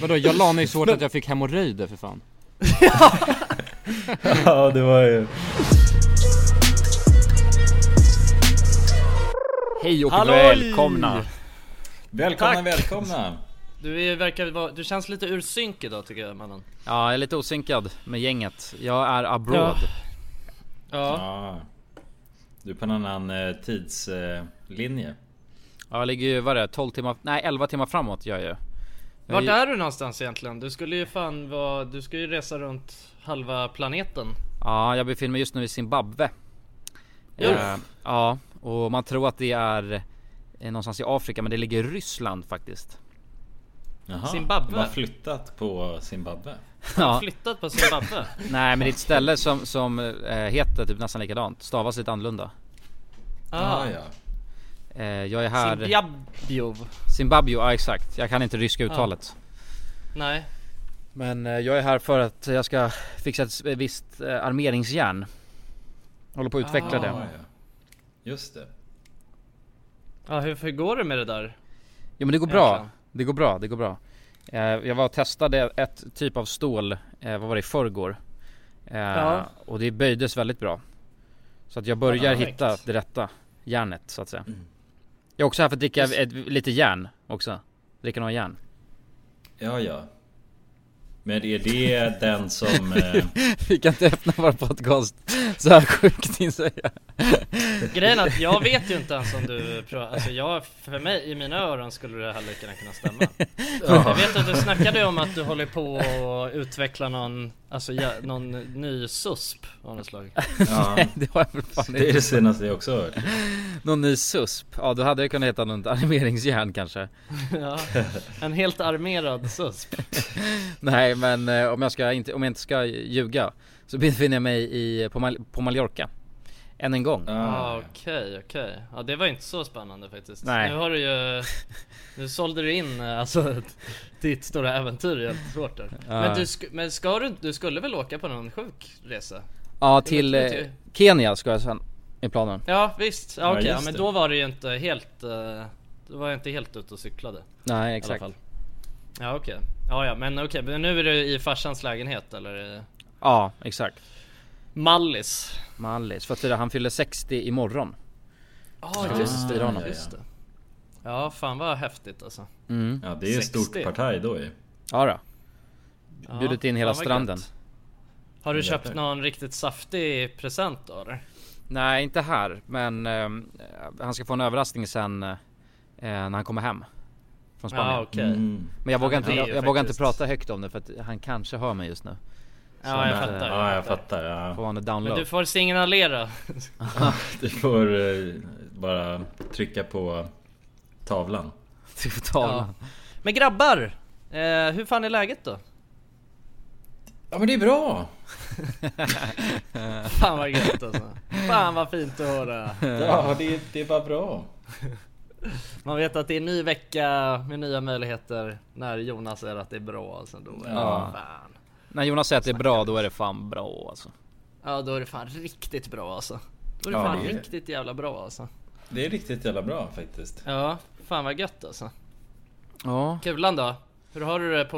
Vadå, jag la ner så hårt att jag fick hemorrojder för fan Ja det var ju Hej och Halloj! välkomna! Välkomna, Tack. välkomna! Du är, verkar vara, du känns lite ur synk idag tycker jag mannen Ja, jag är lite osynkad med gänget Jag är abroad Ja. Ja. Du är på en annan eh, tidslinje. Ja, jag ligger ju, vad är det, 12 timmar, nej 11 timmar framåt gör jag ju Vart är du någonstans egentligen? Du skulle ju fan vara, du ska ju resa runt halva planeten Ja, jag befinner mig just nu i Zimbabwe. Eh, Ja, och man tror att det är eh, någonstans i Afrika men det ligger i Ryssland faktiskt Jaha. Zimbabwe. Du har flyttat på Zimbabwe. Ja, Flyttat på Zimbabwe? nej men det är ett ställe som, som eh, heter typ nästan likadant, stavas lite annorlunda Ah, ja. Eh, Jag är här Zimbabwe. Zimbabwe, ja exakt, jag kan inte ryska uttalet. Nej. Men eh, jag är här för att jag ska fixa ett visst eh, armeringsjärn. Håller på att utveckla Ah. det. Ja, ja. Just det. Ja hur, hur går det med det där? Jo men det går bra, det går bra, det går bra. Eh, Jag var och testade ett typ av stål, eh, vad var det, i förrgår. Eh, Ja. Och det böjdes väldigt bra. Så att jag börjar Ja, hitta det rätta järnet så att säga. Mm. Jag är också här för att dricka ett, lite järn också. Dricka några järn. Ja, ja. Men är det den som... Eh, Vi kan inte öppna vår podcast. Så här sjukt insäga Grejen är att jag vet ju inte ens om du pratar, alltså jag, för mig, i mina öron skulle det här lika kunna stämma. Jag vet att du snackade om att du håller på att utveckla någon, alltså ja, någon ny susp av något slag. Ja, Det har jag fan det är det senaste jag också har hört. Någon ny susp? Ja då hade det kunnat heta något animeringsjärn kanske. Ja, En helt armerad susp. Nej men eh, om jag ska inte, om jag inte ska ljuga Så befinner jag mig i, på, Mal- på Mallorca Än en gång. Ja Ah, okej okej, ja det var inte så spännande faktiskt. Nej. Nu har du ju, nu sålde du in eh, alltså ditt stora äventyr helt svårt där Ja. Men, du, sk- men ska du, du skulle väl åka på någon sjuk resa? Ja till vet eh, jag. Kenya ska jag sen i planen. Ja visst, ja, Ja, okej, ja, just men då var det ju inte helt, eh, då var jag inte helt ute och cyklade. Nej i alla exakt. fall. Ja okej, ja ja men okej, men nu är du i farsans lägenhet eller? Ja exakt Mallis Mallis, för att han fyller 60 imorgon Ja Ah, just det, honom. just det Ja fan vad häftigt alltså mm. ja, det är ett stort 60. partaj då ju. Ja då. ja, Bjudit in hela fan vad stranden gött. Har du köpt någon riktigt saftig present då eller? Nej inte här men ehm, han ska få en överraskning sen eh, när han kommer hem Från Spanien Ja okej Mm. Men jag vågar Ja, inte, jag, jag vågar inte prata högt om det för att han kanske hör mig just nu Ja jag fattar Ja, jag fattar. Ja. Får Men du får signalera Du får eh, bara trycka på tavlan. Du får tala Men grabbar! Eh, hur fan är läget då? Ja men det är bra! Fan vad gött alltså Fan vad fint att höra Ja, det, det är bara bra. Man vet att det är en ny vecka med nya möjligheter När Jonas säger att det är bra alltså då är Ja. fan När Jonas säger att det är bra då är det fan bra alltså. Ja då är det fan riktigt bra alltså. Då är det Ja, fan det är det. riktigt jävla bra alltså. Det är riktigt jävla bra faktiskt. Ja, fan vad gött alltså. Ja. Kulan då? Hur har du det på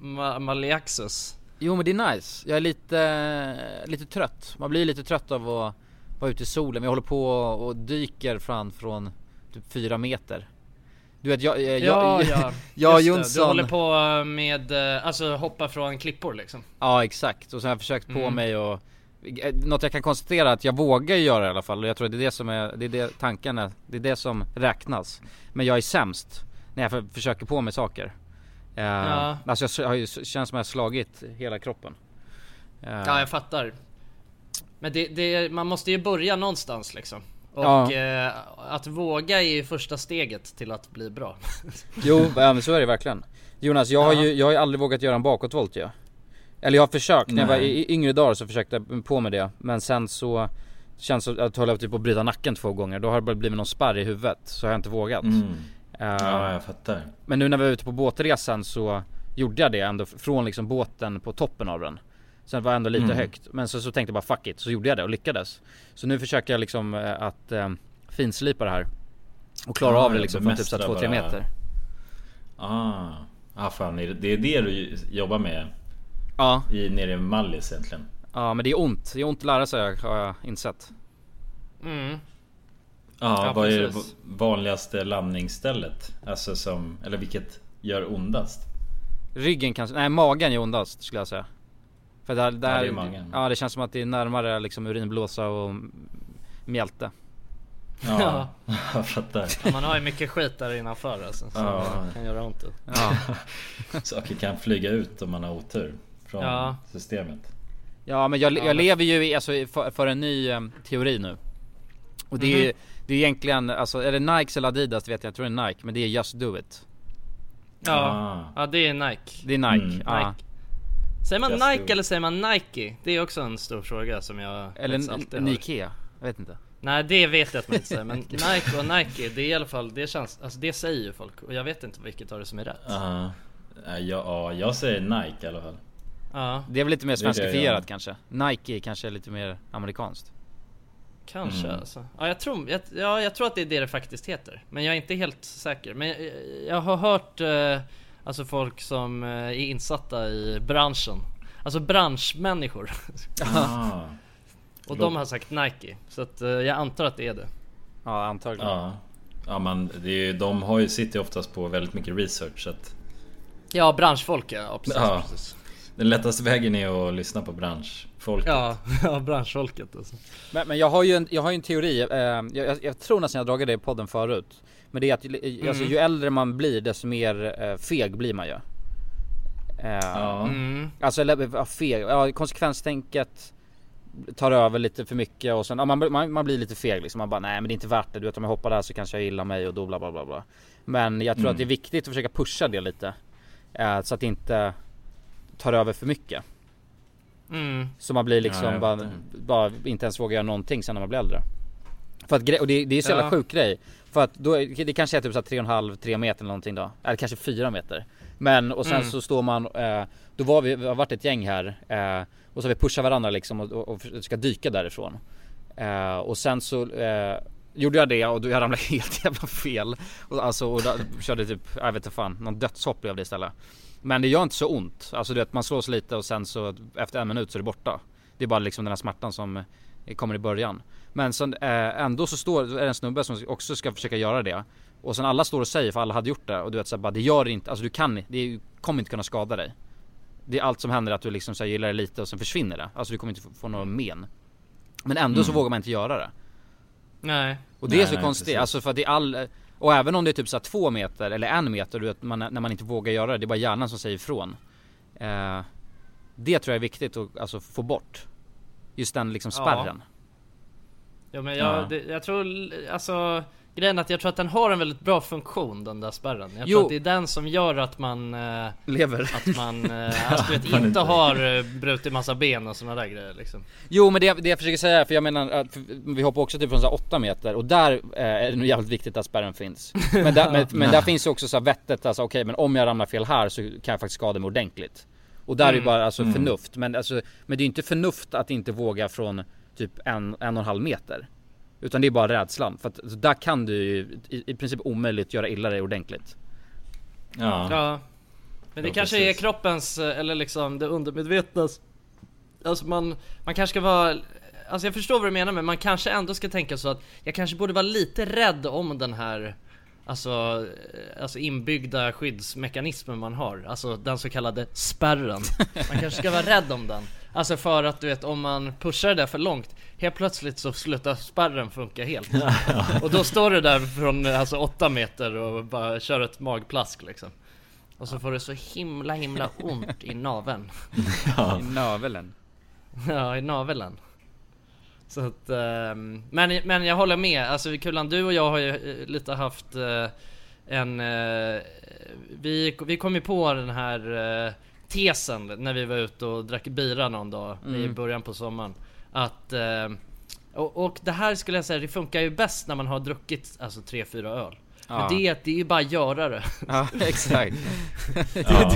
Ma- Maliaxus? Jo men det är nice, jag är lite, lite trött. Man blir lite trött av att vara ute i solen. Men jag håller på och dyker fram från typ fyra meter Du vet jag, jag, Ja, jag, ja, jag det. Du Jonsson håller på med, eh, alltså hoppa från klippor liksom. Ja exakt, och sen har jag försökt på Mm. mig och eh, Något jag kan konstatera att jag vågar göra i alla fall. Och jag tror att det är det som är, det är det tanken är, det är det som räknas. Men jag är sämst när jag för, försöker på mig saker. Uh, Ja. Alltså jag har ju, känns som jag har slagit hela kroppen. Eh, Ja jag fattar. Men det, det, man måste ju börja någonstans liksom Och Ja. eh, att våga är ju första steget till att bli bra. Jo, ja, men så är det verkligen. Jonas, jag har Ja. ju, jag har aldrig vågat göra en bakåtvolt ju Eller jag har försökt, när jag var i yngre dagar så försökte jag på med det. Men sen så Känns som att jag höll typ på att bryta nacken två gånger, då har det bara blivit någon spärr i huvudet. Så har jag inte vågat. Mm. Eh, Ja, jag fattar. Men nu när vi var ute på båtresan så Gjorde jag det ändå från liksom båten på toppen av den Sen var jag ändå lite Mm. högt, men så, så tänkte jag bara fuck it, så gjorde jag det och lyckades Så nu försöker jag liksom eh, att eh, finslipa det här Och klara Ja, av det liksom från typ så här bemästra 2-3 bara- meter Ah, ah, fan, det är det du jobbar med Ja, i, nere i Mallis egentligen? ja men det är ont. Det är ont att lära sig har jag insett. Mm. Ja, Ja, vad är det precis. vanligaste landningsstället? Alltså som, eller vilket gör ondast? Ryggen kanske, nej magen är ondast skulle jag säga. För där, där, det är magen. ja det känns som att det är närmare liksom urinblåsa och mjälte. Ja, jag fattar. Ja, man har ju mycket skit där innanför alltså, som Ja. kan göra ont. Ja, Saker kan flyga ut om man har otur från Ja. systemet. ja men jag, Ja, jag lever ju i, alltså, för, för en ny eh, teori nu. Och det är Mhm. ju, det är egentligen, alltså är det Nikes eller Adidas vet jag, jag tror det är Nike, men det är Just Do It. Ja, Ah. ja det är Nike. Det är Nike, Mm, ja. Nike. Säger man Just do Nike it. eller säger man Nike? Det är också en stor fråga som jag Eller faktiskt alltid N- har. Nikea, jag vet inte. Nej det vet jag att man inte säger, men Nike och Nike det är i alla fall, det känns, alltså det säger ju folk och jag vet inte vilket av det som är rätt. Ja, ja, ja, jag säger Nike i alla fall. Ja, Det är väl lite mer är svenskifierat kanske. Nike är kanske lite mer amerikanskt. kanske Mm. alltså. Ja jag, tror, jag, ja jag tror att det är det det faktiskt heter. Men jag är inte helt säker. Men jag, jag har hört eh, alltså folk som eh, är insatta i branschen. Alltså branschmänniskor. Ah, och de har sagt Nike. Så att eh, jag antar att det är det. Ja antagligen. ja. Ja men det är, ju- de har ju, sitter ju oftast på väldigt mycket research så att Ja branschfolk ja, precis. Ja. precis. Den lättaste vägen är att lyssna på branschfolket. Ja, ja branschfolket alltså. Men, men jag har ju en, jag har ju en teori, eh, jag, jag, jag tror nästan jag dragit det i podden förut. Men det är att alltså, ju äldre man blir desto mer eh, feg blir man ju. Eh, Ja. Mm. Alltså eller, feg, ja, konsekvenstänket tar över lite för mycket och sen, ja, man, man, man blir lite feg liksom. Man bara nej men det är inte värt det. Du vet om jag hoppar där så kanske jag gillar mig och då bla bla bla bla. Men jag tror Mm. att det är viktigt att försöka pusha det lite. Eh, så att det inte tar över för mycket. Mm. Så man blir liksom Ja, bara, bara inte ens vågar göra någonting sen när man blir äldre. För att och det, det är så jävla Ja. sjuk grej. För att då, det kanske är typ så här 3,5, 3 meter eller någonting då. Eller kanske 4 meter. Men och sen Mm. så står man, eh, då var vi, vi har varit ett gäng här. Eh, och så har vi pushat varandra liksom och, och, och ska dyka därifrån. Eh, och sen så gjorde jag det och då jag ramlade helt jävla fel. Och, alltså och då, körde typ, jag vet inte fan, någon dödshopp blev det istället. Men det gör inte så ont. Alltså du vet man slås lite och sen så efter en minut så är det borta. Det är bara liksom den här smärtan som kommer i början. Men sen eh, ändå så står är det en snubbe som också ska försöka göra det. Och sen alla står och säger för alla hade gjort det och du vet så här, bara det gör inte, alltså du kan det är- kommer inte kunna skada dig. Det är allt som händer att du liksom så här, gillar det lite och sen försvinner det. Alltså du kommer inte få, få någon men. Men ändå så Mm. vågar man inte göra det. Nej. Och det är Nej, så nej, konstigt, precis. alltså för att det är all Och även om det är typ så här två meter eller en meter, du vet, man, när man inte vågar göra det, det är bara hjärnan som säger ifrån eh, Det tror jag är viktigt att alltså, få bort Just den liksom spärren Ja men jag, Ja. det, jag tror, alltså Grejen är att jag tror att den har en väldigt bra funktion den där spärren. Jag Jo. tror att det är den som gör att man, eh, Lever att man, eh, alltså, du vet, inte har eh, brutit massa ben och såna där grejer liksom. Jo men det, det jag försöker säga, för jag menar att vi hoppar också typ från så här 8 meter och där eh, är det nog jävligt viktigt att spärren finns Men där, men, men där finns ju också så här vettet, alltså okej men om jag ramlar fel här så kan jag faktiskt skada mig ordentligt Och där är ju Mm. bara alltså Mm. förnuft, men alltså Men det är ju inte förnuft att inte våga från typ en, en och en halv meter Utan det är bara rädslan, för att alltså, där kan du ju i, i princip omöjligt göra illa dig ordentligt Ja. Ja. Men det Ja, kanske precis. är kroppens, eh, eller liksom det undermedvetnas Alltså man, man kanske ska vara Alltså jag förstår vad du menar men man kanske ändå ska tänka så att Jag kanske borde vara lite rädd om den här Alltså, eh, alltså inbyggda skyddsmekanismen man har Alltså den så kallade spärren Man kanske ska vara rädd om den Alltså för att du vet om man pushar det där för långt Helt plötsligt så slutar spärren funka helt. Och då står du där från alltså 8 meter och bara kör ett magplask liksom. Och så får du så himla himla ont i naveln. Ja. I növelen Ja, i naveln. Så att, ehm, men, men jag håller med, alltså Kulan du och jag har ju eh, lite haft eh, en eh, vi, vi kom ju på den här tesen när vi var ute och drack bira någon dag i Mm. början på sommaren Att eh, och, och det här skulle jag säga, det funkar ju bäst när man har druckit alltså 3-4 öl Ja. Men det, det är ju bara att göra det. Ja, exakt. Ja.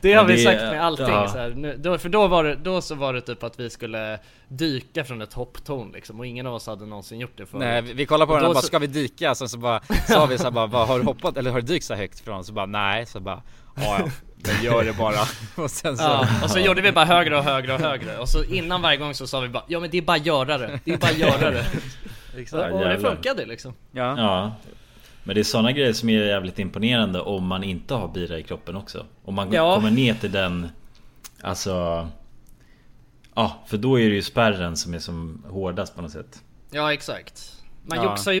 Det har Men vi det- sagt med allting ja. så här. Nu, då, För då var, det, då så var det typ att vi skulle dyka från ett hopptorn liksom och ingen av oss hade någonsin gjort det förut. Nej vi, vi kollade på den och bara så- ska vi dyka? Sen så bara sa vi så här, bara, bara har du hoppat eller har du dykt så högt från? Så bara nej, så bara ja ja, men gör det bara. Och sen så Ja, och så gjorde vi bara högre och högre och högre. Och så innan varje gång så sa vi bara Ja men det är bara att göra det, det är bara att göra det. Exakt. Och det funkade liksom. Ja. Ja. Men det är sådana grejer som är jävligt imponerande om man inte har bira i kroppen också. Om man Ja. kommer ner till den Alltså Ja, för då är det ju spärren som är som hårdast på något sätt. Ja exakt. Man Ja. joxar ju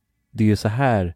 det är ju så här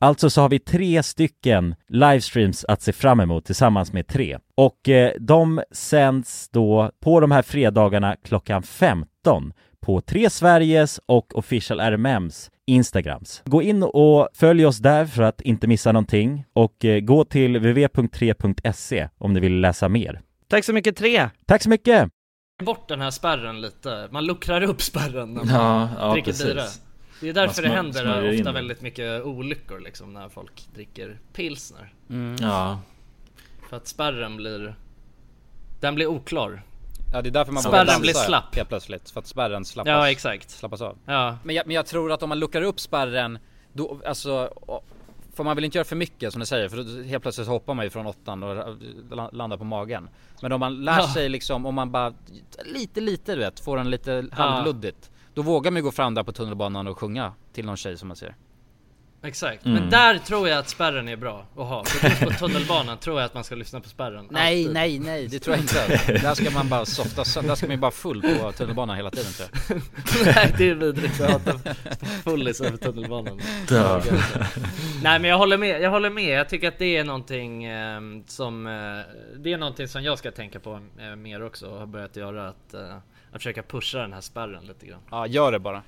Alltså så har vi tre stycken livestreams att se fram emot tillsammans med tre. Och eh, de sänds då på de här fredagarna klockan 15 på Tre Sveriges och Official RMMs Instagrams. Gå in och följ oss där för att inte missa någonting och eh, gå till www.3.se om ni vill läsa mer. Tack så mycket Tre! Tack så mycket! Bort den här spärren lite, man luckrar upp spärren när man Ja, ja dricker precis. bira. Det är därför det händer in ofta väldigt mycket olyckor liksom när folk dricker pilsner. Ja, För att spärren blir, den blir oklar. Ja det är därför man Spärren blir slapp. helt plötsligt, för att spärren slappas, Ja exakt. slappas av Ja. men jag, men jag tror att om man luckar upp spärren, då, alltså Får man väl inte göra för mycket som du säger för då helt plötsligt hoppar man ju från åttan och la- landar på magen Men om man lär Ja. sig liksom, om man bara lite lite du vet, får den lite halvluddigt Då vågar man ju gå fram där på tunnelbanan och sjunga till någon tjej som man ser Exakt, Mm. men där tror jag att spärren är bra att ha. För på tunnelbanan tror jag att man ska lyssna på spärren. Nej alltid. nej nej, det tror jag inte Där ska man bara softa, där ska man ju bara full på tunnelbanan hela tiden tror jag Nej det är vidrigt att hata fullis över tunnelbanan. Ja. Nej men jag håller med, jag håller med. Jag tycker att det är någonting eh, som eh, Det är någonting som jag ska tänka på eh, mer också och har börjat göra att, eh, att försöka pusha den här spärren lite grann. Ja gör det bara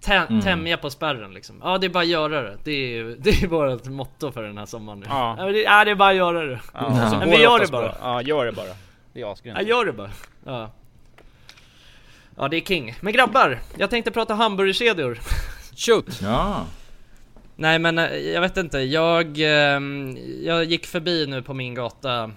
Tä- Mm. Tämja på spärren liksom. Ja det är bara att göra det. Det är, det är vårt motto för den här sommaren nu. Ja. men det, ja, det är bara att göra det. Ja, Men vi gör det bara. Ja gör det bara Det är asgrymt Ja gör det bara. Ja. Ja det är king. Men grabbar, jag tänkte prata hamburgerkedjor. Shoot! ja. Nej men eh, jag vet inte, jag, ehm, jag gick förbi nu på min gata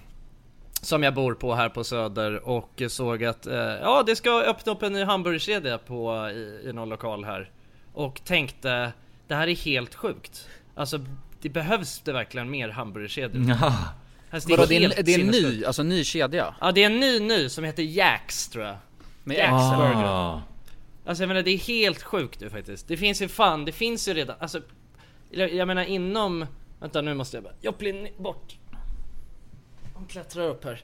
som jag bor på här på Söder och såg att eh, ja det ska öppna upp en ny hamburgerkedja på i, i någon lokal här och tänkte det här är helt sjukt. Alltså det behövs det verkligen mer hamburgerkedjor. ja. Alltså, Vadå, det är, helt en, det är en ny, alltså ny kedja? Ja det är en ny ny som heter Jacks tror jag. Med Jacks X? Burger. Ah. Alltså jag menar det är helt sjukt nu faktiskt. Det finns ju fan, det finns ju redan, alltså jag, menar inom, vänta nu måste jag bara, jag blir bort. De klättrar upp här.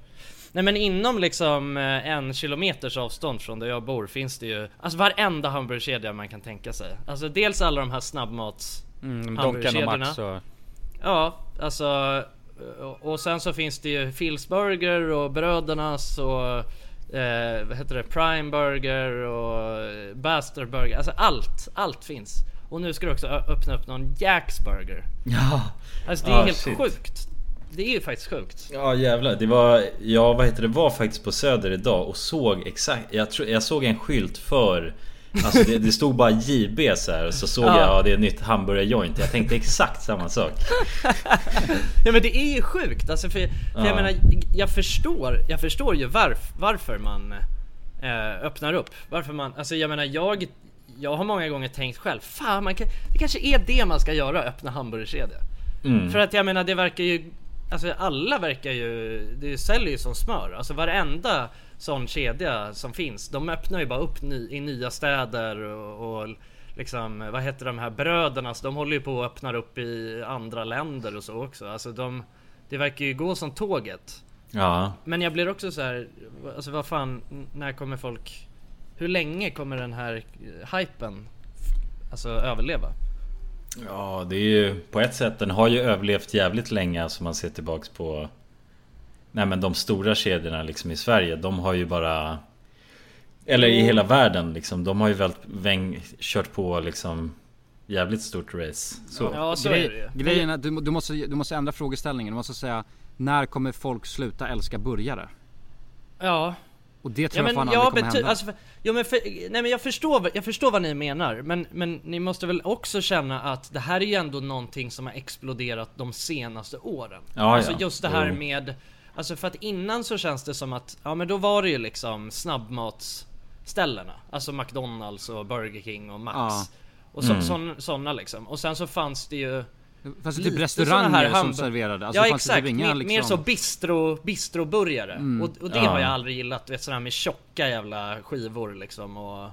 Nej men inom liksom eh, en kilometers avstånd från där jag bor finns det ju, alltså varenda hamburgerkedja man kan tänka sig. Alltså dels alla de här snabbmats Mm, hamburgerkedjorna. Och... Ja, alltså och- och sen så finns det ju Phil's Burger och Brödernas och eh, vad heter det? Prime Burger och eh, Bastard Burger. Alltså allt, allt finns. Och nu ska du också öppna upp någon Jacks Burger. Ja. Alltså det är Ah, helt shit. sjukt. Det är ju faktiskt sjukt. Ja jävlar, det var, ja vad heter det, var faktiskt på Söder idag och såg exakt, jag, tror, jag såg en skylt för Alltså det, det stod bara JB så här och så såg Ja. jag, ja det är ett nytt hamburgerjoint Jag tänkte exakt samma sak Ja men det är ju sjukt alltså för, för Ja. jag menar jag förstår, jag förstår ju varf, varför man eh, öppnar upp. Varför man, alltså jag menar jag, jag har många gånger tänkt själv, fan man kan, det kanske är det man ska göra, öppna hamburgerkedja. Mm. För att jag menar det verkar ju, alltså alla verkar ju, det säljer ju som smör. Alltså varenda sån kedja som finns, de öppnar ju bara upp ny, i nya städer och, och liksom, vad heter de här bröderna, så de håller ju på och öppnar upp i andra länder och så också. Alltså de, det verkar ju gå som tåget. Ja, Men jag blir också så här, alltså vad fan, när kommer folk, hur länge kommer den här hypen alltså överleva? Ja det är ju på ett sätt, den har ju överlevt jävligt länge alltså man ser tillbaks på Nej men de stora kedjorna liksom i Sverige, de har ju bara Eller i hela världen liksom, de har ju väl väng, kört på liksom Jävligt stort race så. Ja, så Grej, är det. Grejen är att du, du, måste, du måste ändra frågeställningen. Du måste säga när kommer folk sluta älska burgare? Ja, Och det tror Ja jag fan men aldrig jag kommer hända. alltså, för, ja, men för, nej men jag förstår, vad- jag förstår vad ni menar men, men ni måste väl också känna att det här är ju ändå någonting som har exploderat de senaste åren. Ja, alltså ja. just det här med Alltså för att innan så känns det som att, ja men då var det ju liksom snabbmatsställena Alltså McDonalds och Burger King och Max Ja. Och så, Mm. sån, såna liksom, och sen så fanns det ju Fast det typ restauranger här som serverade. Alltså, ja fanns exakt, typ inga, mer, liksom... mer så bistro, bistroburgare. Mm. Och, och det Ja. har jag aldrig gillat, du vet sådana här med tjocka jävla skivor liksom och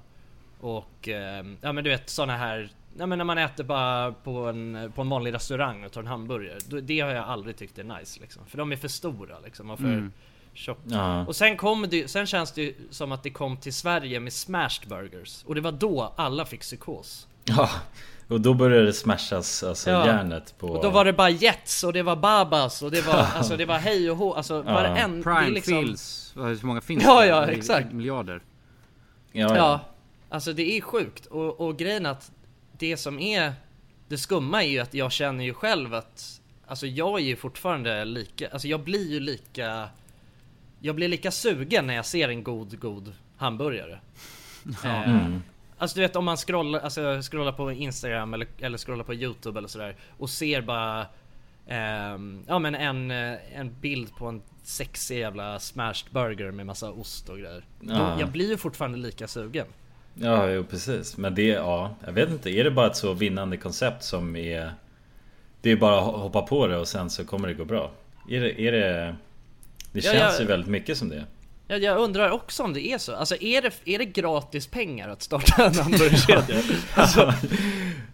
Och eh, ja men du vet sådana här Ja men när man äter bara på en, på en vanlig restaurang och tar en hamburgare då, Det har jag aldrig tyckt är nice liksom För de är för stora liksom och för Mm. tjocka Ja. Och sen kom det sen känns det ju som att det kom till Sverige med smashed burgers Och det var då alla fick psykos Ja, och då började det smashas alltså Ja. järnet på... Och då var det bara Jets och det var Babas och det var alltså det var hej och hå, alltså Ja. varenda, Prime liksom, Fields, hur många finns Ja, det? ja, är exakt. Miljarder. Ja, Ja, ja. alltså det är sjukt och, och grejen att det som är det skumma är ju att jag känner ju själv att Alltså jag är ju fortfarande lika, alltså jag blir ju lika Jag blir lika sugen när jag ser en god, god hamburgare eh, Mm. Alltså du vet om man scrollar, alltså scrollar på Instagram eller, eller scrollar på Youtube eller sådär och ser bara ehm, Ja men en, eh, en bild på en sexig jävla smashed burger med massa ost och grejer Ja. Jag blir ju fortfarande lika sugen Ja, jo precis. Men det, ja, jag vet inte. Är det bara ett så vinnande koncept som är... Det är bara att hoppa på det och sen så kommer det gå bra. Är det... Är det, det känns ja. ju väldigt mycket som det. Ja, jag undrar också om det är så. Alltså är det, är det gratis pengar att starta en hamburgerkedja? alltså,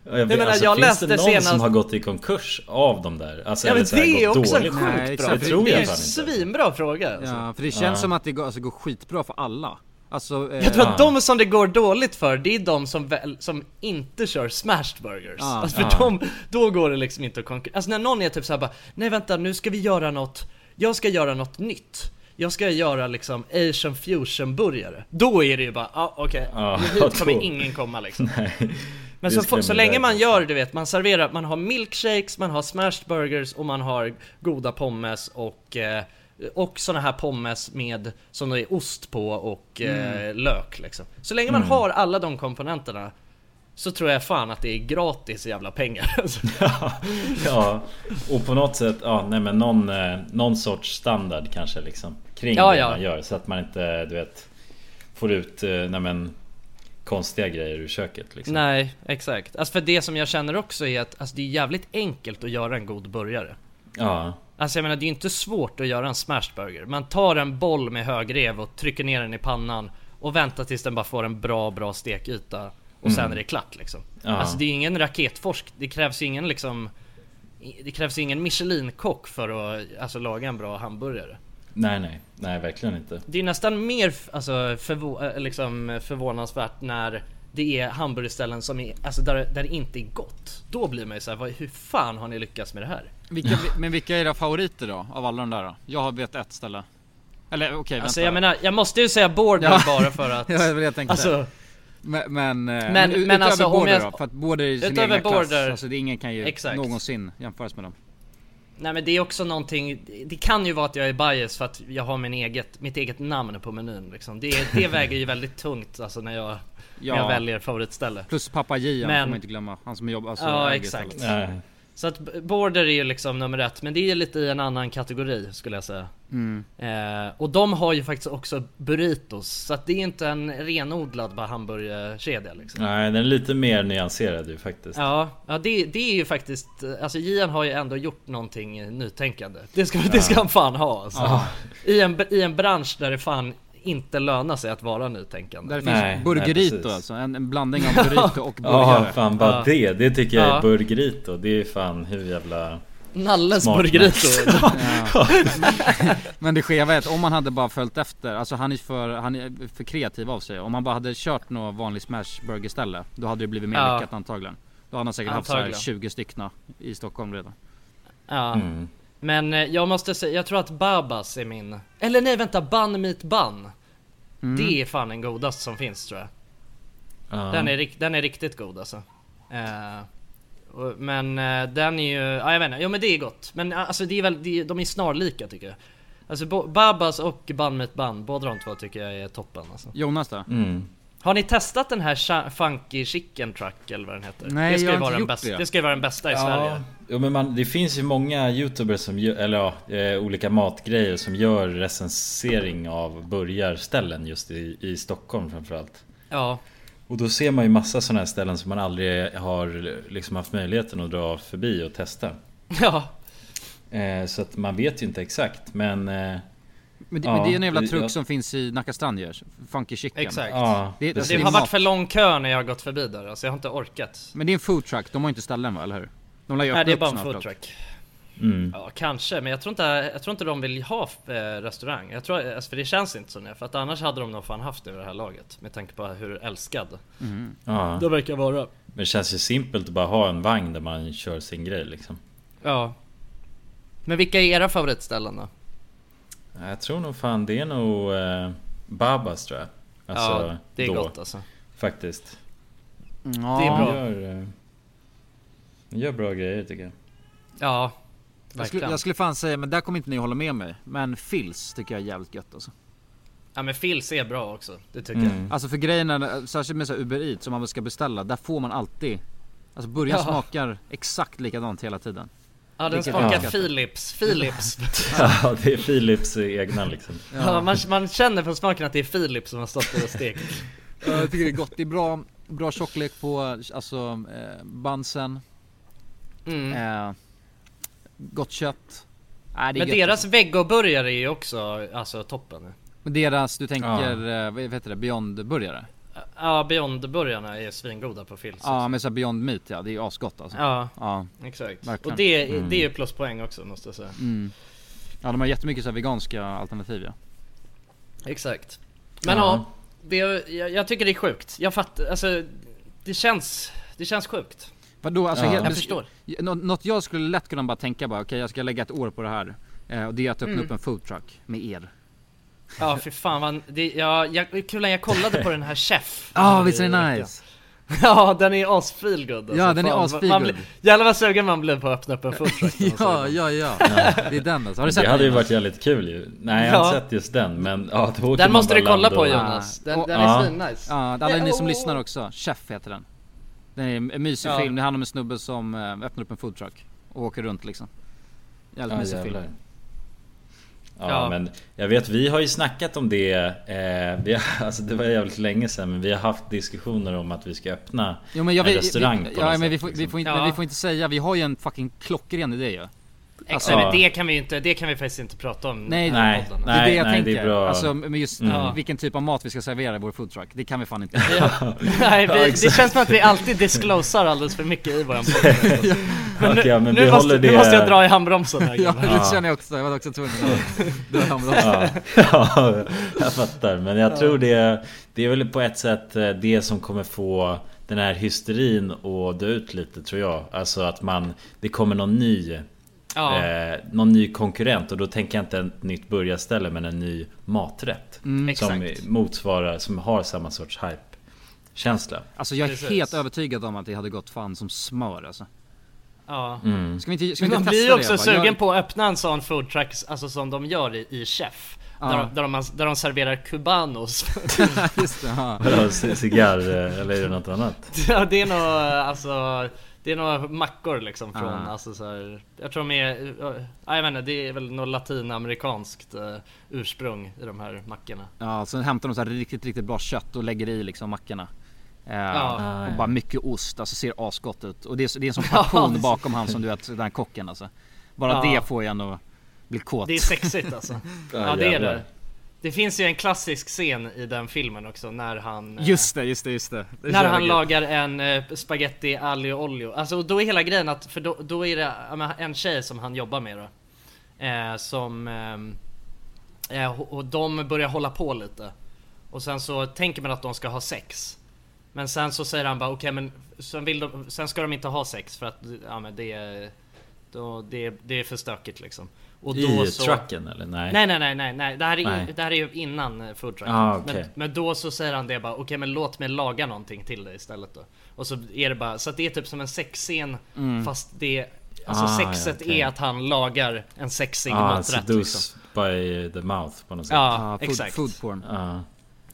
Jag vet, menar, alltså, jag finns läste det någon senast- som har gått i konkurs av de där? Alltså, ja men här, det är också en dåligt? Nej, sjukt exakt. bra Det tror Det jag är en svinbra fråga alltså. Ja, för det känns Ja. som att det går, alltså, går skitbra för alla. Alltså, eh, Jag tror att de som det går dåligt för, det är de som, väl, som inte kör smashed burgers. Ja. alltså för Ja. de, då går det liksom inte att konkurrera. Alltså när någon är typ såhär bara, nej vänta nu ska vi göra något, jag ska göra något nytt. Jag ska göra liksom asian fusion burgare. Då är det ju bara, ah, okej, Ja, hit kommer då- ingen komma liksom. Nej. Men så, så länge man gör, du vet, man serverar, man har milkshakes, man har smashed burgers och man har goda pommes och eh, och såna här pommes med, som det är ost på och eh, lök liksom. Så länge man Mm. har alla de komponenterna Så tror jag fan att det är gratis jävla pengar alltså. Ja, och på något sätt, ja nej men någon, eh, någon sorts standard kanske liksom Kring Ja, det ja. man gör så att man inte, du vet Får ut, eh, nej men Konstiga grejer ur köket liksom Nej, exakt. Alltså för det som jag känner också är att alltså, det är jävligt enkelt att göra en god burgare. Ja, Alltså jag menar det är ju inte svårt att göra en smashed burger. Man tar en boll med högrev och trycker ner den i pannan och vänta tills den bara får en bra, bra stekyta och Mm. sen är det klart liksom. Ja. Alltså det är ingen raketforsk, det krävs ju ingen liksom det krävs ingen Michelin-kock för att alltså, laga en bra hamburgare. Nej nej, nej verkligen inte. Det är nästan mer alltså, förvå- äh, liksom, förvånansvärt när det är hamburgerställen som är, alltså, där, där det inte är gott. Då blir man ju såhär, hur fan har ni lyckats med det här? Vilka, men vilka är era favoriter då? Av alla de där då? Jag vet ett ställe. Eller okej Alltså vänta. jag menar, jag måste ju säga Border Ja. bara för att... Ja, var det jag tänkte. Alltså, Men, men, eh, Men- men, ut- men utöver alltså, Border jag- då? För att Border är sin egna klass. Border- Alltså det, ingen kan ju Exakt. någonsin jämföras med dem. nej men det är också någonting, det kan ju vara att jag är bias för att jag har min eget, mitt eget namn på menyn liksom. Det, det väger ju väldigt tungt alltså när jag, Ja. när jag väljer favoritställe. Plus pappa Gian Men- får man inte glömma. Han som jobbar, alltså Ja, exakt. Så att Border är ju liksom nummer ett, men det är lite i en annan kategori skulle jag säga. Mm. Eh, och de har ju faktiskt också burritos, så att det är inte en renodlad bara hamburgerkedja liksom. Nej den är lite mer nyanserad ju faktiskt. Ja, ja det, det är ju faktiskt, alltså Gian har ju ändå gjort någonting nytänkande. Det ska, det ska han fan ha alltså. Ja. I, en, I en bransch där det fan inte lönar sig att vara nytänkande. Där Nej, finns Burgerito nej, alltså. En, en blandning av burrito och Ja burgare. fan bara Ja. det, det tycker jag är Ja. burgerito. Det är fan hur jävla... Nalles burgerito. Ja. Men det skeva är att om man hade bara följt efter, alltså han är för, han är för kreativ av sig. Om man bara hade kört något vanligt smashburgerställe, då hade det blivit mer Ja. lyckat antagligen. Då hade han säkert haft så här Antagligen. 20 stycken i Stockholm redan. Ja. Mm. Men eh, jag måste säga, jag tror att Babas är min Eller nej vänta, Bun Meat Bun Mm. Det är fan den godaste som finns tror jag Ja. den, är, den är riktigt god alltså och, Men eh, den är ju, ja jag vet inte, jo men det är gott Men alltså det är väl, det, är- de är snarlika tycker jag Alltså Babas och Bun Meat Bun, båda de två tycker jag är toppen alltså. Jonas då? Mm. Har ni testat den här Funky Chicken Truck eller vad den heter? Nej, det ska jag ju vara den bästa, det. det ska ju vara den bästa i Sverige Jo men man, det finns ju många youtubers som gör, eller ja, eh, olika matgrejer som gör recensering av burgarställen just i, i Stockholm framförallt. Ja, Och då ser man ju massa sådana här ställen som man aldrig har liksom haft möjligheten att dra förbi och testa. ja, Eh, så att man vet ju inte exakt men... Eh, Men det, Ja, men det är en jävla truck ja. som finns i Nacka strand ju. Funky Chicken. exakt ja, Det- precis. Det har varit för lång kö när jag har gått förbi där, alltså jag har inte orkat Men det är en food truck, de har ju inte ställen va, eller hur? De lär ju Nej det är bara en foodtruck Mm. Ja kanske, men jag tror inte, jag tror inte de vill ha eh, restaurang Jag tror, alltså, för det känns inte så nu, för att annars hade de nog fan haft det vid det här laget Med tanke på hur älskad Ja. det verkar vara Men det känns ju simpelt att bara ha en vagn där man kör sin grej liksom. Ja Men vilka är era favoritställen då? Jag tror nog fan det är nog eh, Babas tror jag. Alltså, ja, det är då, gott alltså Faktiskt. Ja, Det är bra. De gör, eh, gör bra grejer tycker jag. Ja, Jag skulle, verkligen jag skulle fan säga, men där kommer inte ni hålla med mig. Men Phils tycker jag är jävligt gött alltså. Ja men Phils är bra också, det tycker Mm. Alltså för grejen är, särskilt med så Uber Eats som man ska beställa, där får man alltid Alltså burgaren Ja. smakar exakt likadant hela tiden. Ja den smakar jag Philips, Philips Ja, det är Philips egna liksom. Ja, man, man känner på smaken att det är Philips som har stått och stekt Ja, Jag tycker det är gott, det är bra, bra tjocklek på alltså eh, bunsen, mm. eh, gott kött. Är Men gött, deras alltså. vegoburgare är ju också, alltså toppen deras, du tänker, eh, vad heter det, Beyond-burgare? Ja, Beyond-burgarna är svingoda på Phils Ja men såhär Beyond Meat ja, det är ju asgott alltså. Ja, Ja. exakt. Verkligen. Och det, Mm. det är ju pluspoäng också måste jag säga. Mm. Ja de har jättemycket så här veganska alternativ ja. Exakt. Men Ja. ja, det, jag, jag tycker det är sjukt. Jag fattar, alltså det känns, det känns sjukt. Vadå alltså Ja. helt, Jag förstår. Nå- Något jag skulle lätt kunna bara tänka bara, okej jag ska lägga ett år på det här. Eh, och det är att öppna Mm. upp en foodtruck med er. Ja för fan vad, det, ja, jag, kul jag kollade på den här Chef. Ja ah, visst är det veckan. nice? Ja den är asfeelgood alltså. Ja, den är Fan, asfeelgood. Jävlar vad sugen man blir på att öppna upp en foodtruck. ja, ja, ja. Det är den alltså. Har du sett Det hade den, ju varit jävligt kul ju. Nej jag har inte Ja. sett just den men ja, då Den måste du kolla på och- Jonas. Den, den är svinnice. Ja, alla ni som lyssnar också. Chef heter den. Den är en mysig Ja. film, det handlar om en snubbe som eh, öppnar upp en foodtruck. Och åker runt liksom. Jävligt Ja, mysig film. Ja, Ja. men jag vet vi har ju snackat om det eh, vi har, Alltså det var jävligt länge sedan men vi har haft diskussioner om att vi ska öppna Jo men jag en vill, restaurang vi, på Ja något men vi sätt, får, vi, liksom. får inte, Ja. men vi får inte säga, vi har ju en fucking klockren idé ju. Alltså, Ja. det kan vi inte, det kan vi faktiskt inte prata om Nej, i Nej. podden. Det är det jag nej, det tänker. är bra. Alltså med just Mm. vilken typ av mat vi ska servera i vår foodtruck. Det kan vi fan inte. Nej, Ja, vi, det exakt. känns som att vi alltid disclosar alldeles för mycket i våran podd Men nu, Okej, men nu, måste, nu det- måste jag dra i handbromsen här ja, det känner jag också. Jag var också tvungen att dra fram Ja, ja, jag fattar. Men jag tror det, det är väl på ett sätt eh, det som kommer få den här hysterin att dö ut lite tror jag. Alltså att man, det kommer någon ny Ja. eh, någon ny konkurrent och då tänker jag inte ett nytt burgarställe men en ny maträtt. Mm. som Exakt. motsvarar, som har samma sorts hype känsla. Alltså jag är Precis. helt övertygad om att det hade gått fan som smör alltså. Ja. Mm. Ska vi inte, ska vi Men inte man blir ju också det? sugen Jag- på att öppna en sån foodtruck, alltså som de gör i, i Chef. Ja. Där, de, där, de, där de serverar cubanos. Just det, ja. Vadå, cigarr eh, eller är det något annat? ja, det är nog alltså det är några mackor liksom från, Ja. alltså så här, Jag tror de är, ja, jag vet inte, det är väl något latinamerikanskt eh, ursprung i de här mackorna. Ja, sen hämtar de så här riktigt, riktigt bra kött och lägger i liksom mackorna. Eh, Ja. och bara mycket ost, alltså ser asgott ut. Och det är, det är en sån passion bakom han som du vet, den här kocken alltså. Bara Ja. det får en att bli kåt. Det är sexigt alltså. Ja, ja det är det. Det finns ju en klassisk scen i den filmen också när han eh, Just det, just det, just det. det När han lagar en eh, spaghetti aglio olio. Alltså och då är hela grejen att, för då, då är det en tjej som han jobbar med då. Eh, som... ehm, Eh, och de börjar hålla på lite. Och sen så tänker man att de ska ha sex. Men sen så säger han bara okej men sen, vill de, sen ska de inte ha sex för att ja, men det, är- då, det, det är för stökigt liksom. Och I så, trucken eller? Nej. Nej nej nej nej, nej. Det, här är, Nej. det här är ju innan eh, food truck. Ah, okej. men, men då så säger han det bara okej men låt mig laga någonting till dig istället då. Och så är det bara så att det är typ som en sexscen fast det Alltså Ah, ja, sexet okej. är att han lagar en sexig Ah, maträtt seduce liksom. by the mouth på något sätt. Ja, Ja, food, exakt. food porn. Ja.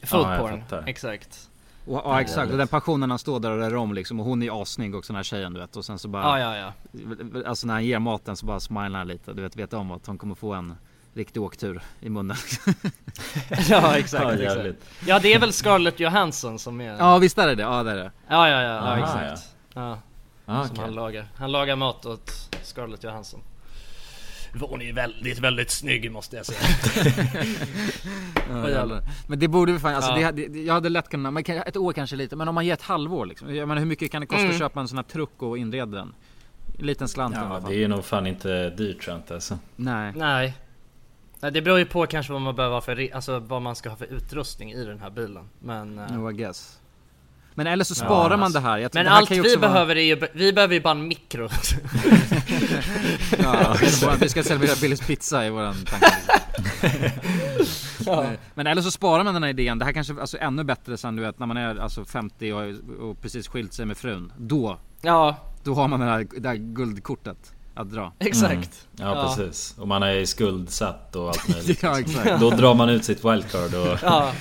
Food Ja, jag porn, exakt. Och, ja exakt, och den passionen han står där och rör om liksom. Och hon är asnygg också den här tjejen du vet. Och sen så bara... Ja ja ja. Alltså när han ger maten så bara smilar han lite. Du vet, vet om att hon kommer få en riktig åktur i munnen. Ja exakt, Ja, exakt. Ja det är väl Scarlett Johansson som är ja visst är det det, ja det är det. Ja ja ja, ja Aha, exakt. Ja. Ah, Som okej. han lagar. Han lagar mat åt Scarlett Johansson. Hon är väldigt, väldigt snygg måste jag säga. Ja, men det borde vi fan, alltså Ja. det, det, jag hade lätt kunnat, men ett år kanske lite, men om man ger ett halvår liksom. Jag menar hur mycket kan det kosta Mm. att köpa en sån här truck och inreda den? En liten slant i alla Ja, fall. det är nog fan inte dyrt tror jag inte alltså. Nej. Nej. Nej det beror ju på kanske vad man behöver ha för, alltså vad man ska ha för utrustning i den här bilen. Men... eh, No, I guess. Men eller så sparar man alltså. det här. Men det här allt kan ju vi vara- behöver är ju, vi behöver ju bara en mikro. Ja, vi ska servera Billys pizza i våran tanke. Nej. Men eller så sparar man den här idén. Det här kanske alltså ännu bättre sen du vet när man är alltså 50 och, och precis skilt sig med frun. Då, ja, då har man det här, det här guldkortet att dra. exakt. Ja, precis. Och man är skuldsatt och allt möjligt. Ja exakt. Då drar man ut sitt wildcard och Ja.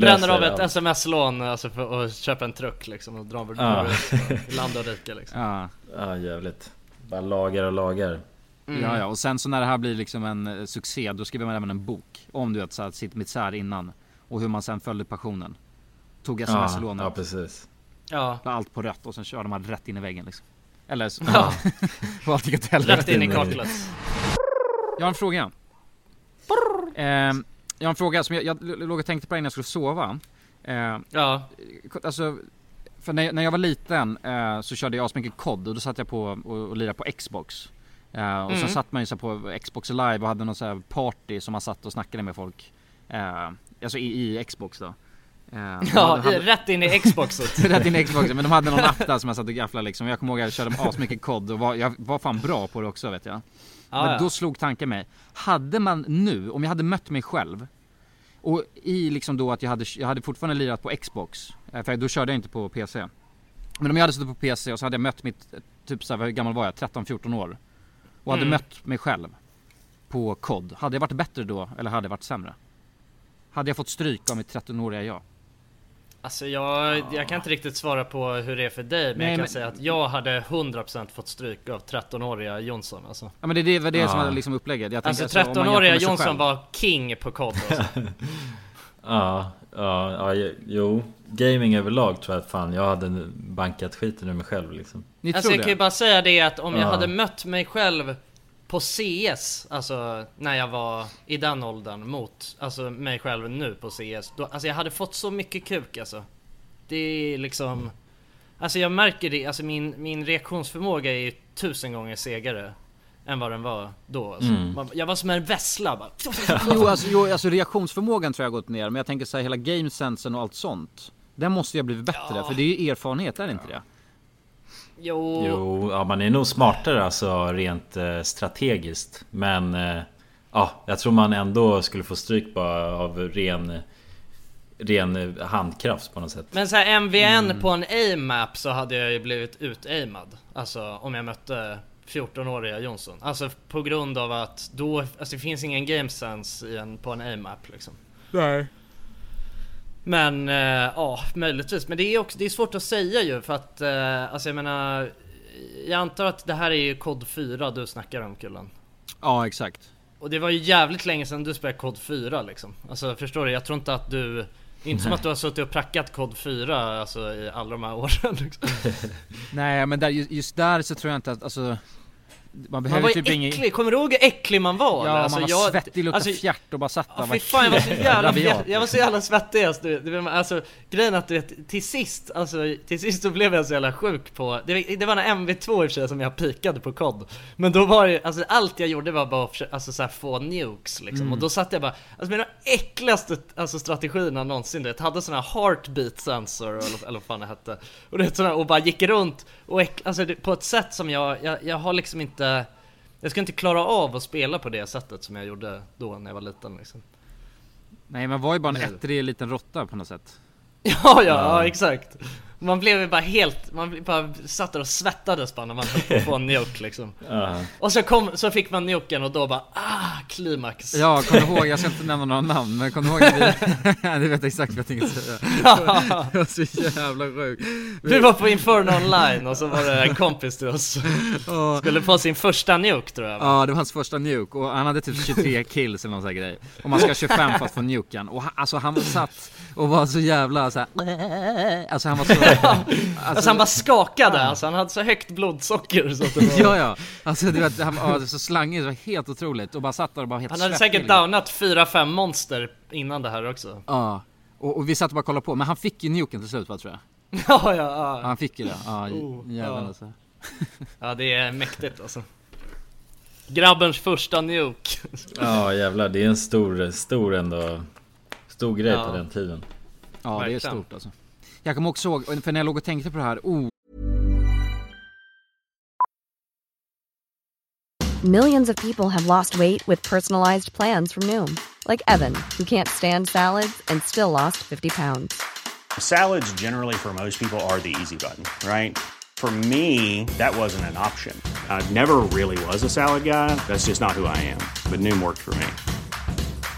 Bränner av ett sms-lån alltså för att köpa en truck liksom och drar över Ja. ja. land och rike liksom. Ja. Ja jävligt. Bara lagar och lagar. Mm. ja, ja, och sen så när det här blir liksom en eh, succé, då skriver man även en bok om du vet så här, sitt misär innan och hur man sen följde passionen. Tog Ja, sms-lånet, ja precis. Ja, allt på rött och sen körde man rätt in i väggen liksom. Eller så, Ja. och allt gick åt helvete. rätt in i kaklet. Jag har en fråga. Ehm, jag har en fråga som jag, jag låg och tänkte på innan jag skulle sova. Ehm, Ja, alltså, för när, när jag var liten eh, så körde jag asmycket kod och då satt jag på och, och lirade på Xbox. Eh, och Mm. så satt man ju så på Xbox live och hade någon så party som man satt och snackade med folk. Eh, alltså i, i Xbox då. Eh, ja de hade- rätt in i Xboxet. Rätt in i Xbox, men de hade någon app där som jag satt och gafflade liksom. Jag kommer ihåg att jag körde asmycket kod och var, jag var fan bra på det också vet jag. Ja, Men ja. då slog tanken mig, hade man nu, om jag hade mött mig själv och i liksom då att jag hade, jag hade fortfarande lirat på Xbox, eh, för då körde jag inte på PC. Men om jag hade suttit på PC och så hade jag mött mitt, typ såhär, hur gammal var jag? 13-14 år. Och hade Mm. mött mig själv på kod. Hade jag varit bättre då eller hade jag varit sämre? Hade jag fått stryk av mitt 13-åriga jag? Alltså jag, jag kan inte riktigt svara på hur det är för dig men Nej, jag kan men- säga att jag hade 100% fått stryk av 13-åriga Jonsson alltså. Ja men det, det var det som var liksom upplägget. Jag Alltså tänkte, om man jämför 13-åriga med sig Jonsson själv. var king på kod alltså. Ja, ja, ja, jo. Gaming överlag tror jag att fan jag hade bankat skiten ur mig själv liksom. Ni Alltså jag kan ju det? bara säga det att om jag Ja. hade mött mig själv på CS, alltså när jag var i den åldern mot alltså mig själv nu på CS. Då, alltså jag hade fått så mycket kuk alltså. Det är liksom... Alltså jag märker det, alltså min, min reaktionsförmåga är ju tusen gånger segare än vad den var då. Alltså. Mm. Jag var som en vessla bara. Jo alltså, jo, alltså reaktionsförmågan tror jag har gått ner, men jag tänker säga hela gamesensen och allt sånt. Den måste ju ha blivit bättre, för det är ju erfarenhet, är det inte det? Jo. Jo, ja, man är nog smartare alltså rent eh, strategiskt. Men eh, ja, jag tror man ändå skulle få stryk bara av ren, ren handkraft på något sätt. Men så här MVN Mm. på en aim-map så hade jag ju blivit utaimad. Alltså om jag mötte 14-åriga Jonsson. Alltså på grund av att då, alltså det finns ingen game sense i en, på en aim-map liksom. Nej. Men eh, ja, möjligtvis. Men det är också det är svårt att säga ju för att eh, alltså jag menar Jag antar att det här är ju kod 4 du snackar om Kullen. Ja, exakt. Och det var ju jävligt länge sedan du spelade kod 4 liksom. Alltså förstår du? Jag tror inte att du inte som att du har suttit och prackat kod 4 alltså i alla de här åren liksom. Nej men där, just just där så tror jag inte att, alltså Man Man behöver var ju typ äcklig, ingen... kommer du ihåg hur äcklig man var? Ja? Alltså, man var jag- svettig, luktade alltså, fjärt och bara satt där Ja fan jag var så jävla rabiat, jag, var så jävla svettig alltså, du, du, alltså grejen att du vet, till sist, alltså till sist så blev jag så jävla sjuk på Det, det var när MV2 i och för sig som jag pikade på kod Men då var det alltså allt jag gjorde var bara att alltså så här, få nukes liksom Mm. Och då satt jag bara, alltså mina äckligaste alltså, strategierna någonsin du vet, hade sån här heartbeat sensor eller, eller vad fan det hette Och, det, vet, sån här, och bara gick runt och äck, alltså, det, på ett sätt som jag, jag, jag har liksom inte jag ska inte klara av att spela på det sättet som jag gjorde då när jag var liten liksom. Nej man var ju bara en ettrig liten råtta på något sätt Ja, ja, ja, exakt. Man blev ju bara helt, man blev bara satt där och svettades bara när man höll på att få en nuke liksom. Ja. Och så kom, så fick man nuken och då bara ah, klimax. Ja, kom du ihåg, jag ska inte nämna några namn, men kom du ihåg när vi... du vet exakt vad jag tänkte säga Det var så jävla sjukt Du var på Inferno online och så var det en kompis till oss. Ja. Skulle få sin första nuke tror jag. Ja det var hans första nuke och han hade typ 23 kills eller någon sån här grej Och man ska ha 25 för att få nuken och han, alltså han satt och var så jävla så här, Alltså han var så... Alltså, han bara skakade, alltså han hade så högt blodsocker så att det var... Ja ja, alltså du vet, han var så slangig, det var helt otroligt och bara satt där och bara helt Han hade svettig, säkert liksom. downat 4-5 monster innan det här också. Ja, och, och vi satt och bara kollade på, men han fick ju nuken till slut va tror jag? Ja, ja, ja. Han fick ju det, ja Oh, jävlar ja. alltså Ja det är mäktigt alltså. Grabbens första nuke. Ja jävlar, det är en stor, stor ändå Stor grej Ja. På den tiden Ja det är stort alltså Jag kommer också ihåg, för när jag låg och tänkte på det här, oh Millions of people have lost weight with personalized plans from Noom, like Evan, who can't stand salads and still lost 50 pounds. Salads, generally, for most people, are the easy button, right? For me, that wasn't an option. I never really was a salad guy. That's just not who I am. But Noom worked for me.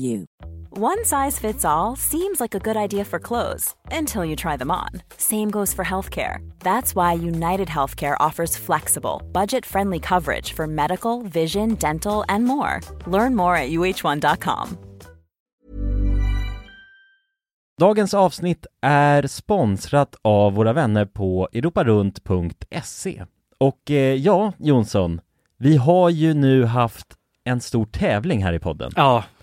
you. One size fits all seems like a good idea for clothes until you try them on. Same goes for healthcare. That's why United Healthcare offers flexible, budget friendly coverage for medical, vision, dental, and more. Learn more at uh1.com. Dagens avsnitt är sponsrat av våra vänner på europarunt.se. Och eh, ja, Jonsson, vi har ju nu haft en stor tävling här i podden. Ja,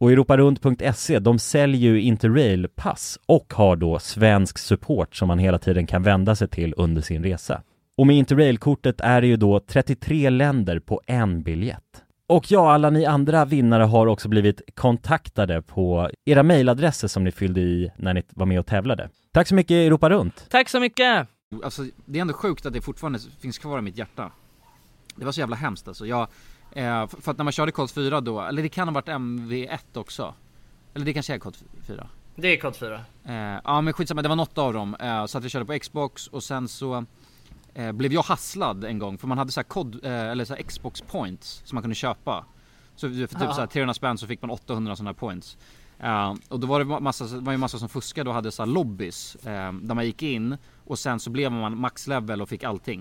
Och europarunt.se, de säljer ju Interrail-pass och har då svensk support som man hela tiden kan vända sig till under sin resa. Och med Interrail-kortet är det ju då 33 länder på en biljett. Och ja, alla ni andra vinnare har också blivit kontaktade på era mejladresser som ni fyllde i när ni var med och tävlade. Tack så mycket Europa Runt! Tack så mycket! Alltså det är ändå sjukt att det fortfarande finns kvar i mitt hjärta Det var så jävla hemskt alltså, jag, eh, för att när man körde kod 4 då, eller det kan ha varit MV1 också Eller det kanske är kod 4 Det är kod 4. eh, Ja men skitsamma, det var något av dem, eh, så att vi körde på Xbox och sen så eh, blev jag hasslad en gång för man hade så här kod, eh, eller så här Xbox points som man kunde köpa Så för typ Ja. så här 300 spänn så fick man 800 sådana här points Eh, och då var det massa, det var ju massa som fuskade och hade så här lobbys eh, där man gick in och sen så blev man max level och fick allting.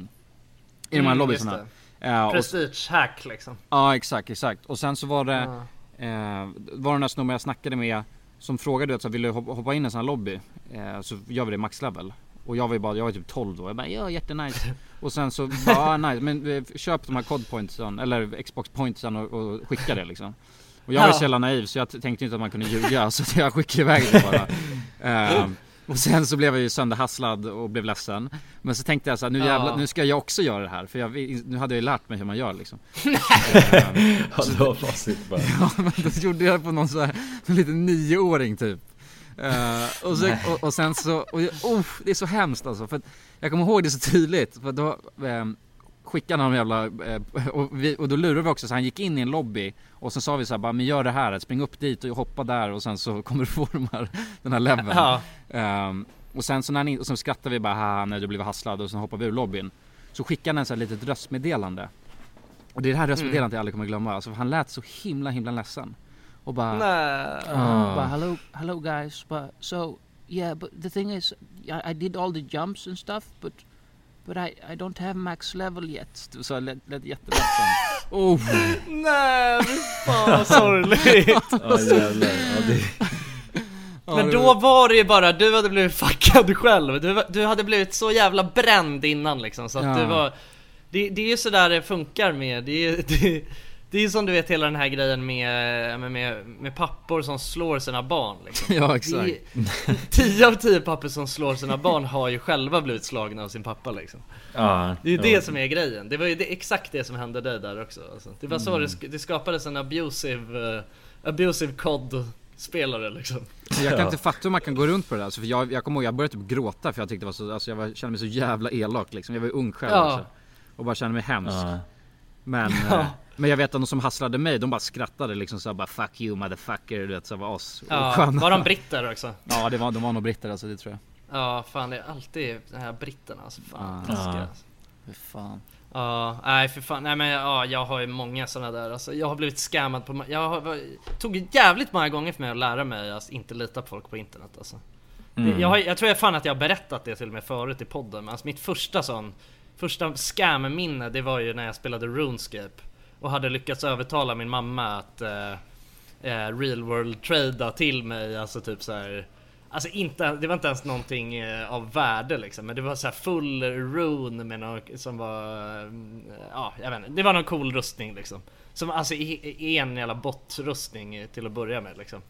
I de här Mm, lobbyerna. just Eh, och- Prestige hack liksom. Ja exakt, exakt. Och sen så var det, eh, var det den där snubben jag snackade med som frågade att vill du hoppa in i en sån här lobby? Eh, så gör vi det max level. Och jag var ju bara, jag var typ 12 då. Jag bara ja jättenice. och sen så bara ah, nice, men eh, köp de här cod pointsen eller Xbox pointsen och, och skicka det liksom. Och jag var Ja. så jävla naiv så jag tänkte inte att man kunde ljuga så jag skickade iväg det bara. Eh, Och sen så blev jag ju sönderhasslad och blev ledsen Men så tänkte jag så här, nu Ja. jävlar, nu ska jag också göra det här För jag, nu hade jag ju lärt mig hur man gör liksom Ja, facit bara. Ja men då gjorde jag på någon så här, en liten nioåring typ Eh, och, så, och, och sen så, och, jag- oh, det är så hemskt alltså för att Jag kommer ihåg det så tydligt för då eh, skickade han en jävla, eh, och, vi, och då lurade vi också så han gick in i en lobby Och sen sa vi så här, bara men gör det här, spring upp dit och hoppa där och sen så kommer du få de här, den här leveln Ja. Ehm, Och sen så när ni, och så skrattade vi bara haha när du blev hasslad och sen hoppade vi ur lobbyn Så skickade han en så här litet röstmeddelande Och det är det här röstmeddelandet jag aldrig kommer glömma, alltså för han lät så himla himla ledsen Och bara Nej. Ah. But hello, hello guys. But so yeah, but the thing is, I, I did all the jumps and stuff, but but I I don't have max level yet. Så jag lät, lät jätteledsen oh. Nej, fy fan vad sorgligt. Ja jävlar. Ja, det... Men då var det ju bara, du hade blivit fuckad själv. Du, du hade blivit så jävla bränd innan liksom. Så att Ja. du var... Det, det är ju sådär det funkar med, det är, det, det är ju som du vet hela den här grejen med, med, med, med pappor som slår sina barn liksom. Ja, exakt. Är- Tio av tio pappor som slår sina barn har ju själva blivit slagna av sin pappa liksom. Ja, Det är ju ja. det som är grejen, det var ju det, exakt det som hände dig där också alltså. Det var så Mm. det, det skapades en abusive, uh, abusive COD-spelare liksom Jag kan inte fatta hur man kan gå runt på det där, alltså, för jag, jag kommer ihåg jag började typ gråta för jag tyckte det var så, alltså jag var, kände mig så jävla elak liksom. Jag var ju ung själv Ja. också. Och bara kände mig hemsk. Ja. Men, Ja. men jag vet att de som hasslade mig, de bara skrattade liksom såhär bara 'fuck you motherfucker' du vet så var as Ja, var de britter också? Ja det var, de var nog britter alltså det tror jag. Ja, fan det är alltid de här britterna alltså, fan Ja. taskiga alltså. Fy fan. Ja, nej för fan, nej men ja, jag har ju många sådana där alltså, Jag har blivit scammad på, jag har, tog jävligt många gånger för mig att lära mig att inte lita på folk på internet alltså. Mm. Jag, har, jag tror jag fan att jag har berättat det till och med förut i podden, men alltså mitt första sån Första scam-minne det var ju när jag spelade RuneScape och hade lyckats övertala min mamma att eh, eh real world trada till mig, alltså typ så här. Alltså inte, det var inte ens någonting eh, av värde liksom, men det var så här full rune med något som var, eh, ja jag vet inte, det var någon cool rustning liksom. Som alltså är en jävla bottrustning till att börja med liksom.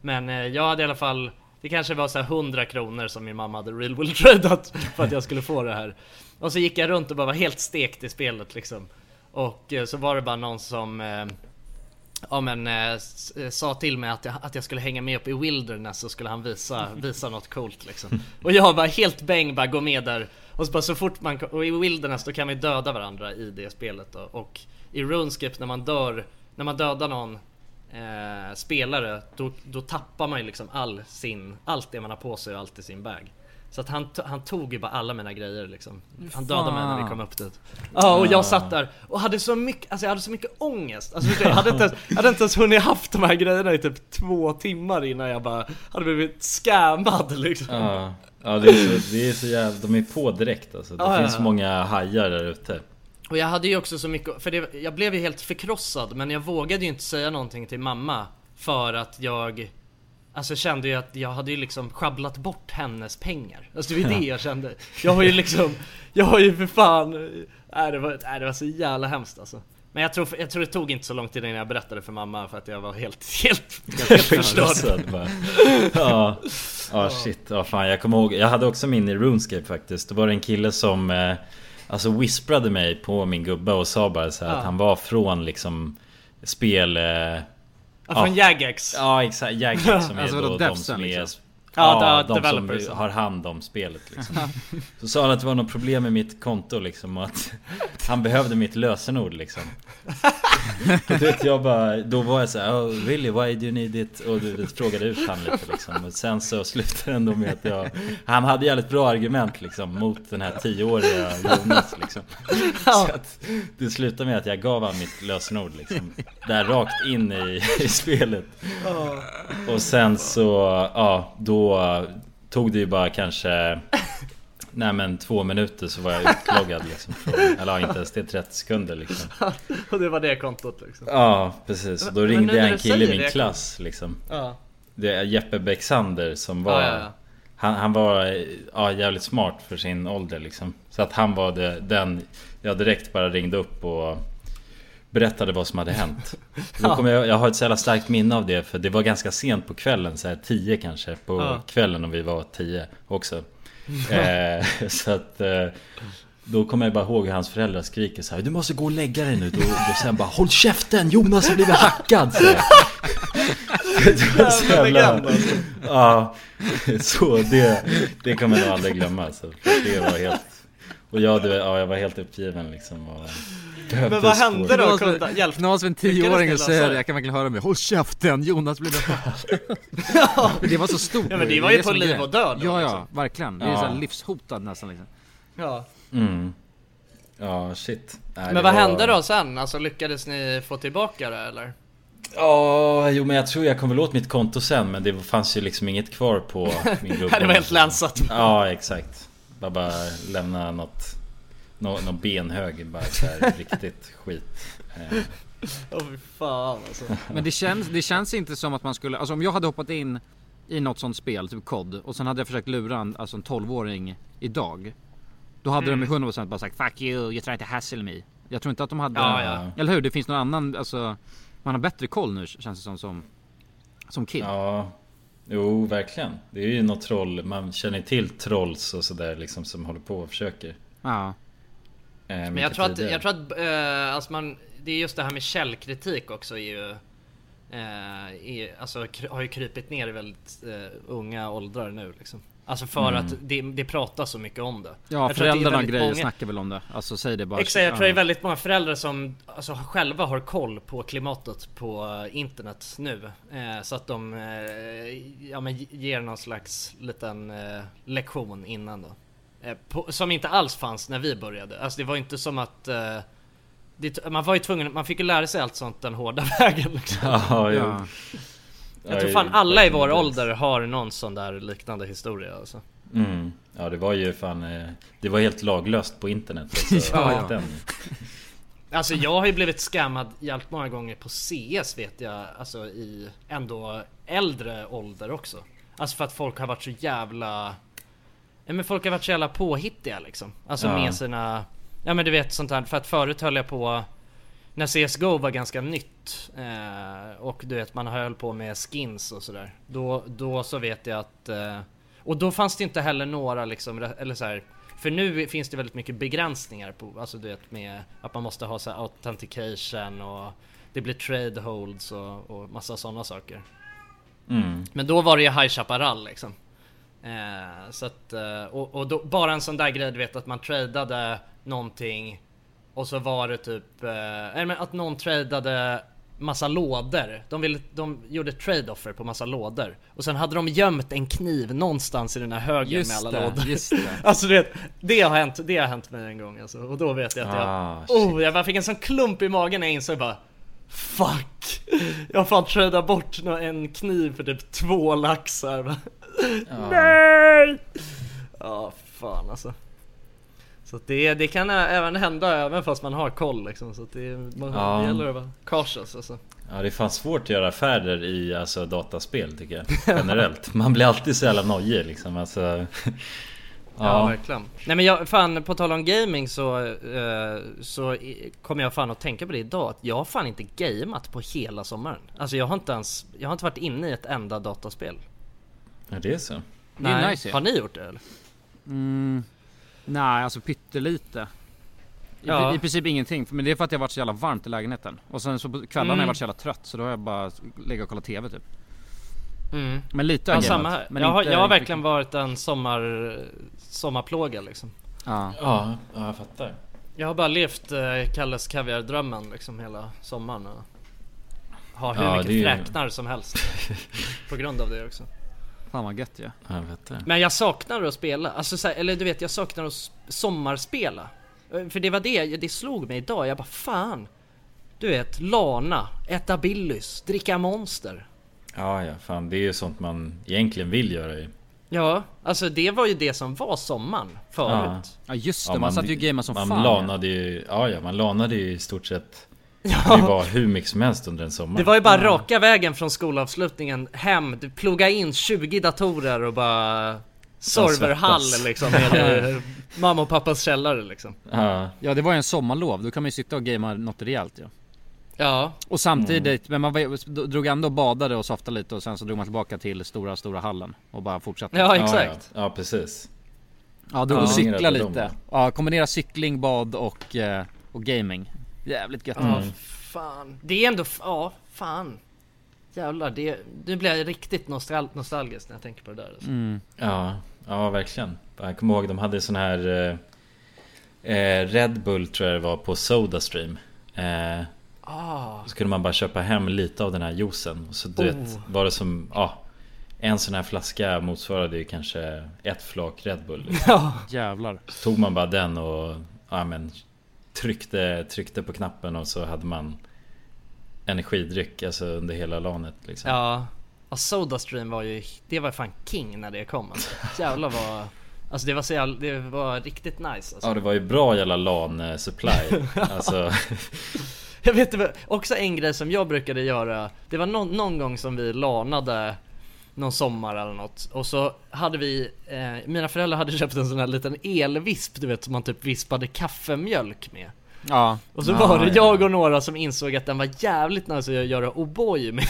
Men jag hade i alla fall, det kanske var så här 100 kronor som min mamma hade real world tradat för att jag skulle få det här. Och så gick jag runt och bara var helt stekt i spelet liksom. Och eh, så var det bara någon som eh, Ja men eh, sa till mig att jag, att jag skulle hänga med upp i Wilderness så skulle han visa, visa något coolt liksom. Och jag bara helt bäng bara gå med där och så bara så fort man och i Wilderness då kan vi döda varandra i det spelet då. Och i RuneScape när man dör, när man dödar någon eh, spelare då, då tappar man ju liksom all sin, allt det man har på sig och allt i sin bag. Så att han, han tog ju bara alla mina grejer liksom. Han dödade mig när vi kom upp dit. Ja och jag satt där och hade så mycket, alltså jag hade så mycket ångest. Alltså jag hade inte ens, jag hade inte ens hunnit haft de här grejerna i typ två timmar innan jag bara hade blivit scammad liksom. Ja, ja det, är så, det är så jävla, de är på direkt alltså. Det ja, finns ja. många hajar där ute. Och jag hade ju också så mycket, för det, jag blev ju helt förkrossad men jag vågade ju inte säga någonting till mamma För att jag Alltså kände ju att jag hade ju liksom schabblat bort hennes pengar. Alltså det var ju det jag kände. Jag har ju liksom Jag har ju för fan Nej det var, nej, det var så jävla hemskt alltså. Men jag tror, jag tror det tog inte så lång tid innan jag berättade för mamma för att jag var helt, helt, helt förstörd. Ja, ja shit, ja fan jag kommer ihåg Jag hade också min i RuneScape faktiskt. Då var det en kille som eh, Alltså whisprade mig på min gubbe och sa bara så här Ja. att han var från liksom Spel... Eh, från Jagex. Ja exakt, Jagex som är Alltså då de som är liksom? Ja, Ja, de- som har hand om spelet liksom. Så sa han att det var något problem med mitt konto liksom och att han behövde mitt lösenord liksom. Och du vet jag bara, då var jag såhär oh, really? Why do you need it? Och du vet, frågade ut han lite liksom. Och sen så slutade det ändå med att jag Han hade jävligt bra argument liksom mot den här tioåriga Jonas liksom. Så att det slutade med att jag gav han mitt lösenord liksom Där rakt in i, i spelet. Och sen så, ja då tog det ju bara kanske Nej men två minuter så var jag utloggad liksom från, Eller inte ens det, 30 sekunder liksom. Och det var det kontot liksom. Ja precis, då Men ringde jag en kille i min det, klass liksom. Ja. Det är Jeppe Bexander som var ja, ja. Han, han var ja, jävligt smart för sin ålder liksom. Så att han var det, den Jag direkt bara ringde upp och Berättade vad som hade hänt Då Ja. jag, jag har ett så jävla starkt minne av det För det var ganska sent på kvällen, så här 10 kanske På Ja. kvällen och vi var 10 också eh, Så att eh, Då kommer jag bara ihåg hur hans föräldrar skriker så här Du måste gå och lägga dig nu Då, då han bara Håll käften! Jonas har blivit hackad! Så. Det var så Jävla alltså. Ja, så det, det kommer jag nog aldrig glömma alltså. För det var helt... Och jag, ja, jag var helt uppgiven liksom och Men vad hände då? Kunde- hjälp- någon som en tioåring och säger det, det? jag kan verkligen höra mig Håll käften, Jonas blev ja. Det var så stort Ja, men det var ju är på liv och död Ja ja, liksom. verkligen, det är Ja. så livshotad nästan liksom Ja. Mm. Ja, shit. Nej, det Men vad var- hände då sen? Alltså lyckades ni få tillbaka det eller? Ja, jo men jag tror jag kom väl åt mitt konto sen men det fanns ju liksom inget kvar på min gubbe. Det var helt länsat. Ja, exakt. Bara, bara lämna något, nå, någon benhög bara så här riktigt skit. Eh, Åh fy fan alltså. Men det känns, det känns inte som att man skulle, alltså om jag hade hoppat in i något sånt spel, typ COD och sen hade jag försökt lura en, alltså en 12-åring idag Då hade Mm. de med 100% bara sagt 'Fuck you, you try to hassle me' Jag tror inte att de hade, Ja, ja. eller hur? Det finns någon annan, alltså Man har bättre koll nu känns det som som, som kid Ja, jo verkligen. Det är ju något troll, man känner till trolls och sådär liksom som håller på och försöker. Ja. Eh, Men jag tror att, jag tror att eh, alltså man, det är just det här med källkritik också är ju eh, är, alltså, har ju krypit ner i väldigt eh, unga åldrar nu liksom. Alltså för Mm. att det, det pratas så mycket om det. Ja Jag föräldrarna och grejer många- snackar väl om det, alltså säg det bara Exakt, jag tror det är väldigt många föräldrar som alltså, själva har koll på klimatet på eh, internet nu. Eh, så att de eh, ja, men ge- ger någon slags liten eh, lektion innan då. Eh, på, som inte alls fanns när vi började. Alltså det var inte som att eh, det, man var ju tvungen, man fick ju lära sig allt sånt den hårda vägen liksom. Ja. Ja. Jag tror fan alla i vår ålder har någon sån där liknande historia alltså. Mm. Ja det var ju fan eh, Det var helt laglöst på internet alltså, Ja, ja. Alltså jag har ju blivit scammad jävligt många gånger på CS vet jag, alltså i ändå äldre ålder också. Alltså för att folk har varit så jävla... Ja men folk har varit så jävla påhittiga liksom. Alltså Ja. med sina... Ja men du vet sånt här, för att förut höll jag på... När CSGO var ganska nytt eh, och du vet man höll på med skins och sådär. Då, då så vet jag att... Eh, och då fanns det inte heller några liksom, eller så här. För nu finns det väldigt mycket begränsningar på, alltså du vet med att man måste ha så här authentication och det blir trade holds och, och massa sådana saker. Mm. Men då var det ju High Chaparral liksom. Eh, så att, eh, och, och då, bara en sån där grej du vet att man tradade någonting och så var det typ, eh, men att någon tradade massa lådor. De, ville, de gjorde trade-offer på massa lådor. Och sen hade de gömt en kniv någonstans i den här högen Just med alla det, lådor. just det. alltså du vet, det har hänt, det har hänt mig en gång alltså. Och då vet jag att jag, Ah, oh, jag bara fick en sån klump i magen när jag insåg bara Fuck! Jag har fan tradat bort en kniv för typ två laxar Nej! Ja, fan alltså. Så att det, det kan även hända även fast man har koll liksom. Så att det, man, Ja. det gäller att vara cautious alltså. Ja det är fan svårt att göra affärer i alltså, dataspel tycker jag Generellt Man blir alltid så jävla nojig liksom alltså, Ja, Ja, verkligen. Nej men jag, fan på tal om gaming så, eh, så kommer jag fan att tänka på det idag att jag har fan inte gameat på hela sommaren. Alltså jag har inte ens, jag har inte varit inne i ett enda dataspel. Ja det är så Det är Nej. nice ju. Har ni gjort det eller? Mm, nej, alltså pyttelite. I, Ja. I princip ingenting, men det är för att det har varit så jävla varmt i lägenheten. Och sen så på kvällarna har Mm. jag varit så jävla trött så då har jag bara legat och kollat TV typ. Mm. Men lite har Ja, jag samma gameat, här. men jag, har, inte jag har riktigt- verkligen varit en sommar, sommarplåga liksom. Ja. Ja, ja jag fattar Jag har bara levt eh, Kalles kaviardrömmen liksom hela sommaren och har hur Ja, mycket det är ju- fräknar som helst. på grund av det också. Fan vad gött ju. Ja, jag fattar Men jag saknar att spela, alltså så här, eller du vet jag saknar att sommarspela. Eh, För det var det, det slog mig idag, jag bara fan. Du vet, Lana, äta Billys, dricka Monster. Ja ja, fan det är ju sånt man egentligen vill göra ju Ja, alltså det var ju det som var sommaren förut. Ja just det, Ja, man, satt ju och som man fan. lanade ju, ja ja man lanade ju i stort sett Ja. Det var hur mycket som helst under en sommar Det var ju bara raka vägen från skolavslutningen hem, du plugga in 20 datorer och bara serverhall liksom med mamma och pappas källare liksom. Ja, Ja det var ju en sommarlov, då kan man ju sitta och gamea något rejält ju. Ja Och samtidigt, men man var- drog ändå och badade och softade lite och sen så drog man tillbaka till stora, stora hallen och bara fortsatte Ja, exakt. Ja, ja precis. Ja, drog Ja. och cykla lite. Ja, kombinera cykling, bad och, eh, och gaming. Jävligt gött. Ja, fan. Det är ändå, ja, fan. Jävlar, det, nu blir jag riktigt nostal nostalgisk när jag tänker på det där alltså. Mm. Ja, ja verkligen. Jag kommer ihåg de hade sån här eh, eh, Red Bull tror jag det var på Sodastream. Eh, Ah. så kunde man bara köpa hem lite av den här juicen. Och så du Oh. vet, var det som, ja. En sån här flaska motsvarade ju kanske ett flak Red Bull. liksom. Ja. Jävlar. Så tog man bara den och ja, men, tryckte, tryckte på knappen och så hade man energidryck alltså under hela lanet liksom. Ja, ja Sodastream var ju, det var fan king när det kom alltså. Jävlar vad, alltså det var så jävla, det var riktigt nice alltså. Ja det var ju bra jävla LAN-supply. alltså, Jag vet inte, också en grej som jag brukade göra Det var någon, någon gång som vi lanade någon sommar eller något. Och så hade vi eh, Mina föräldrar hade köpt en sån här liten elvisp Du vet som man typ vispade kaffemjölk med. Ja. Och så Ja, var det ja. jag och några som insåg att den var jävligt nice att göra O'boy med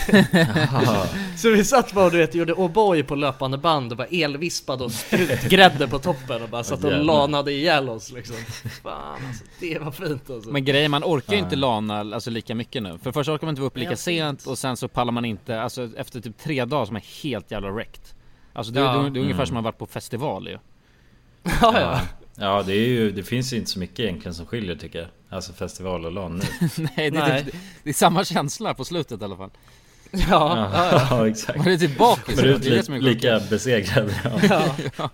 Så vi satt bara du vet, gjorde O'boy på löpande band och var elvispad och sprutgrädde på toppen och bara satt och lanade ihjäl oss liksom Fan alltså, det var fint alltså Men grejen, man orkar ju inte lana alltså, lika mycket nu. För först orkar man inte vara uppe lika sent och sen så pallar man inte, alltså efter typ tre dagar som är helt jävla wrecked. Alltså det, Ja. det, det är ungefär Mm. som man varit på festival ju. Ja, ja. ja det är ju, det finns ju inte så mycket egentligen som skiljer tycker jag. Alltså festival och LAN nu. Nej, det, är typ- det är samma känsla på slutet i alla fall. Ja, ja, ja. ja exakt. Man är typ bakis. Ut är det som är li, lika besegrad. Ja. ja.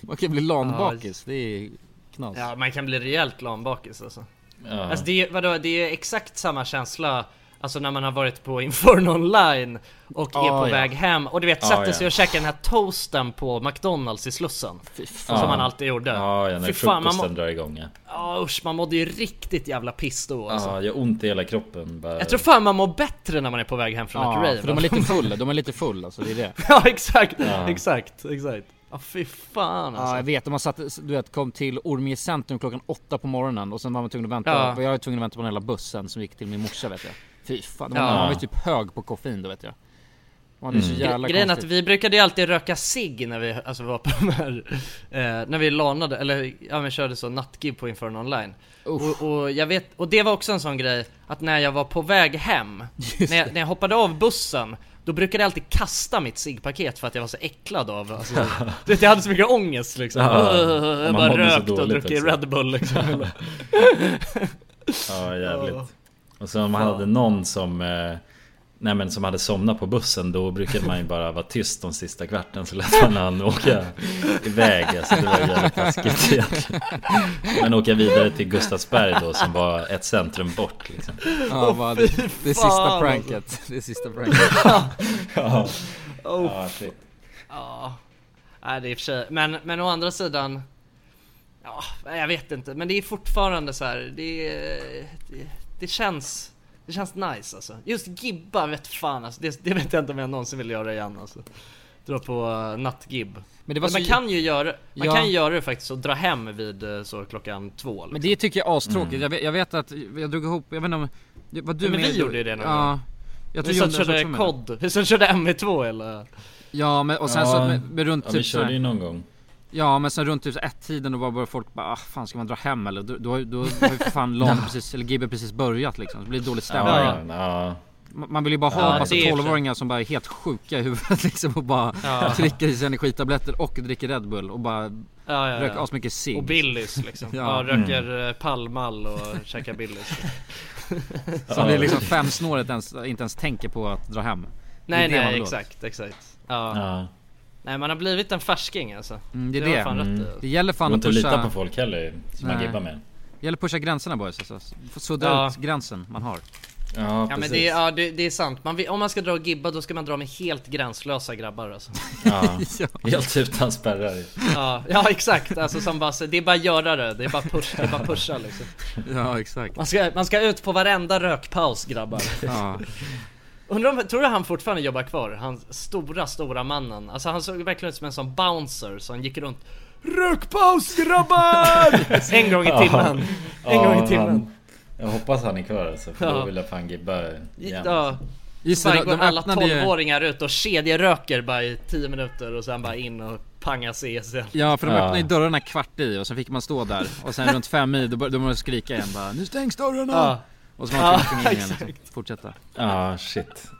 Man kan bli LAN-bakis, det är knas. Ja, man kan bli rejält lanbakis alltså. Ja. Alltså det är, vadå, det är exakt samma känsla Alltså när man har varit på Inferno online och är Ah, på ja. väg hem och du vet Ah, sätter ja. sig och käkar den här toasten på McDonalds i Slussen Som man alltid gjorde Ja, ja när Fy fan, man, frukosten drar igång ja. ja, usch, man mådde ju riktigt jävla piss då alltså. Ja, gör ont i hela kroppen. Bara... Jag tror fan man mår bättre när man är på väg hem från ett Ja, rave för de är lite full, de är lite full alltså, det är det. Ja exakt, exakt, exakt Ja fy fan alltså Ja jag vet, de har satt, du vet, kom till Orminge centrum klockan åtta på morgonen och sen var man tvungen att vänta, Ja. jag var tvungen att vänta på den hela bussen som gick till min morsa vet jag Fy fan, de Ja. man var ju typ hög på koffein då vet jag. Man hade så jävla Grejen är att vi brukade ju alltid röka cigg när vi alltså, var på de här eh, När vi lanade, eller ja men körde så nattgig på Inferno online. Och, och jag vet, och det var också en sån grej Att när jag var på väg hem när jag, när jag hoppade av bussen Då brukade jag alltid kasta mitt ciggpaket för att jag var så äcklad av alltså, Du vet jag hade så mycket ångest liksom. Ja, Jag bara rökt och druckit. Red Bull liksom. Ja jävligt. Ja. Och så om man hade någon som eh, Nej men som hade somnat på bussen då brukade man ju bara vara tyst de sista kvarten så lät man han åka iväg alltså det var jävligt taskigt egentligen Men åka vidare till Gustavsberg då som var ett centrum bort liksom Ja, vad- det, det fan, sista pranket, alltså. det sista pranket Ja, Oh. ja shit. Ja, nej det är i och för sig, men, men å andra sidan Ja, jag vet inte, men det är fortfarande så här. Det, det, det känns Det känns nice alltså. Just gibba vet fan alltså, det, det vet jag inte om jag någonsin vill göra igen alltså. Dra på uh, nattgibb. Men det var man så- kan ju göra, man Ja. kan ju göra det faktiskt och dra hem vid eh, så klockan två liksom. Men det tycker jag är astråkigt, Mm. jag, vet, jag vet att, jag drog ihop, jag vet inte om Vad du men med- vi gjorde ju det någon Ja. gång. Jag Vi tror satt Jonas körde kod, vi satt körde MV2 eller? Ja men och sen Ja, så med, med runt ja, typ vi körde ju någon gång Ja men sen runt typ så ett tiden då var bara folk bara ah, fan ska man dra hem eller? Då, då, då har ju för fan LAN precis, eller Gibbe precis börjat liksom, så det blir dålig stämning Ja, ja. Man vill ju bara ha Ja, en massa det är för sig. 12-åringar som bara är helt sjuka i huvudet liksom och bara Ja. trycker i sig energitabletter och dricker Red Bull och bara Ja, ja, röker asmycket cigg Och Billys liksom. ja. Ja. röker eh, pallmall och käkar Billys. Så det är liksom fem snåret ens, inte ens tänker på att dra hem nej nej exakt, exakt. Ja. Nej man har blivit en färsking alltså. Mm, det är har det. fan rätt i. Det gäller Det fan att inte pusha lita på folk heller som man Nej. gibbar med Det gäller att pusha gränserna boys alltså. Sudda Ja. ut gränsen man har Ja, Ja men det, är- ja, det, det är sant, man om man ska dra och gibba då ska man dra med helt gränslösa grabbar alltså. Ja, helt utan spärrar ja, ja exakt, alltså som bara, det är bara att göra det, det är bara push, det är bara pusha liksom. Ja exakt Man ska, man ska ut på varenda rökpaus grabbar. Ja. Undrar om, tror du han fortfarande jobbar kvar? Han stora, stora mannen. Alltså han såg verkligen ut som en sån bouncer som gick runt Rökpaus grabbar! en gång i timmen. En Ja, gång i timmen. han- Jag hoppas han är kvar alltså, för Ja. då vill jag fan gibba igen. Ja. Just de- går alla öppnade ju- 12-åringar ut och kedjeröker bara i 10 minuter och sen bara in och panga CS igen. Ja för de öppnade ju dörrarna kvart i och sen fick man stå där och sen runt fem i då började de skrika igen bara Nu stängs dörrarna! Ja. Och så var man Ja, tvungen in igen liksom. Fortsätta Ja, shit.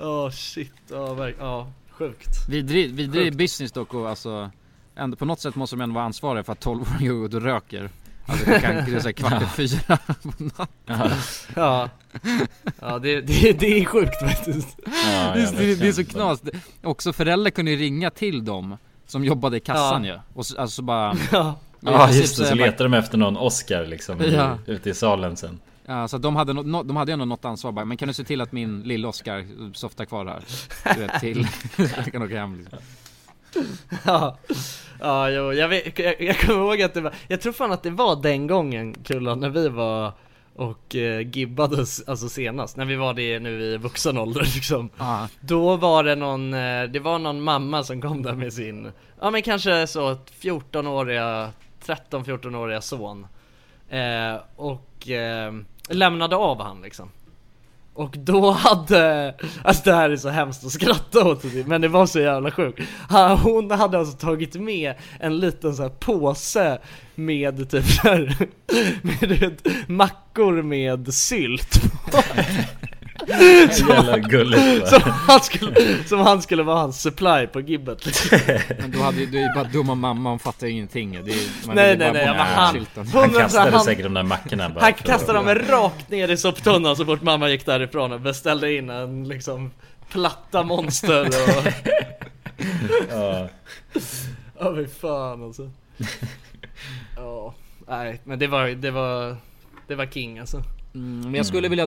Åh shit, ja verk- ja sjukt. Vidrig, vidrig Sjukt. business dock och alltså ändå, På något sätt måste de ändå vara ansvariga för att 12-åringar går ut och röker Alltså klockan, det är så här kvart i fyra på natten Ja, ja det, det, det är sjukt faktiskt. det, är- det, är- det är så knas, Det- också föräldrar kunde ju ringa till dem Som jobbade i kassan Ja. ju och så, alltså bara Ja. Ja just princip det, så letar de efter någon Oscar liksom Ja. ute i salen sen. Ja så de hade, nå, de hade ändå något ansvar bara, men kan du se till att min lilla Oscar softar kvar här? Du vet till, jag kan åka hem liksom. Ja, ja jo, jag, vet, jag, jag kommer ihåg att det var, jag tror fan att det var den gången Kullan när vi var och eh, gibbades alltså senast, när vi var det nu i vuxen ålder liksom. Ja. Då var det någon, eh, det var någon mamma som kom där med sin, ja men kanske så 14-åriga, 13-14-åriga son. Eh, och eh, lämnade av han liksom. Och då hade, alltså det här är så hemskt att skratta åt det, men det var så jävla sjukt. Hon hade alltså tagit med en liten så här påse med typ såhär... med du vet, mackor med sylt på. Jävla gulligt, som, han skulle, som han skulle vara hans supply på gibbet liksom. Men då hade ju, det är ju bara dumma mamma, hon fattar ingenting det är, man Nej, nej, nej, men han- Han kastade han- säkert de där mackorna bara Han kastade dem rakt ner i soptunnan så fort mamma gick därifrån och beställde in en liksom platta monster och... Ja. Ja fy fan alltså. Ja, nej men det var, det var, det var king alltså. men jag skulle vilja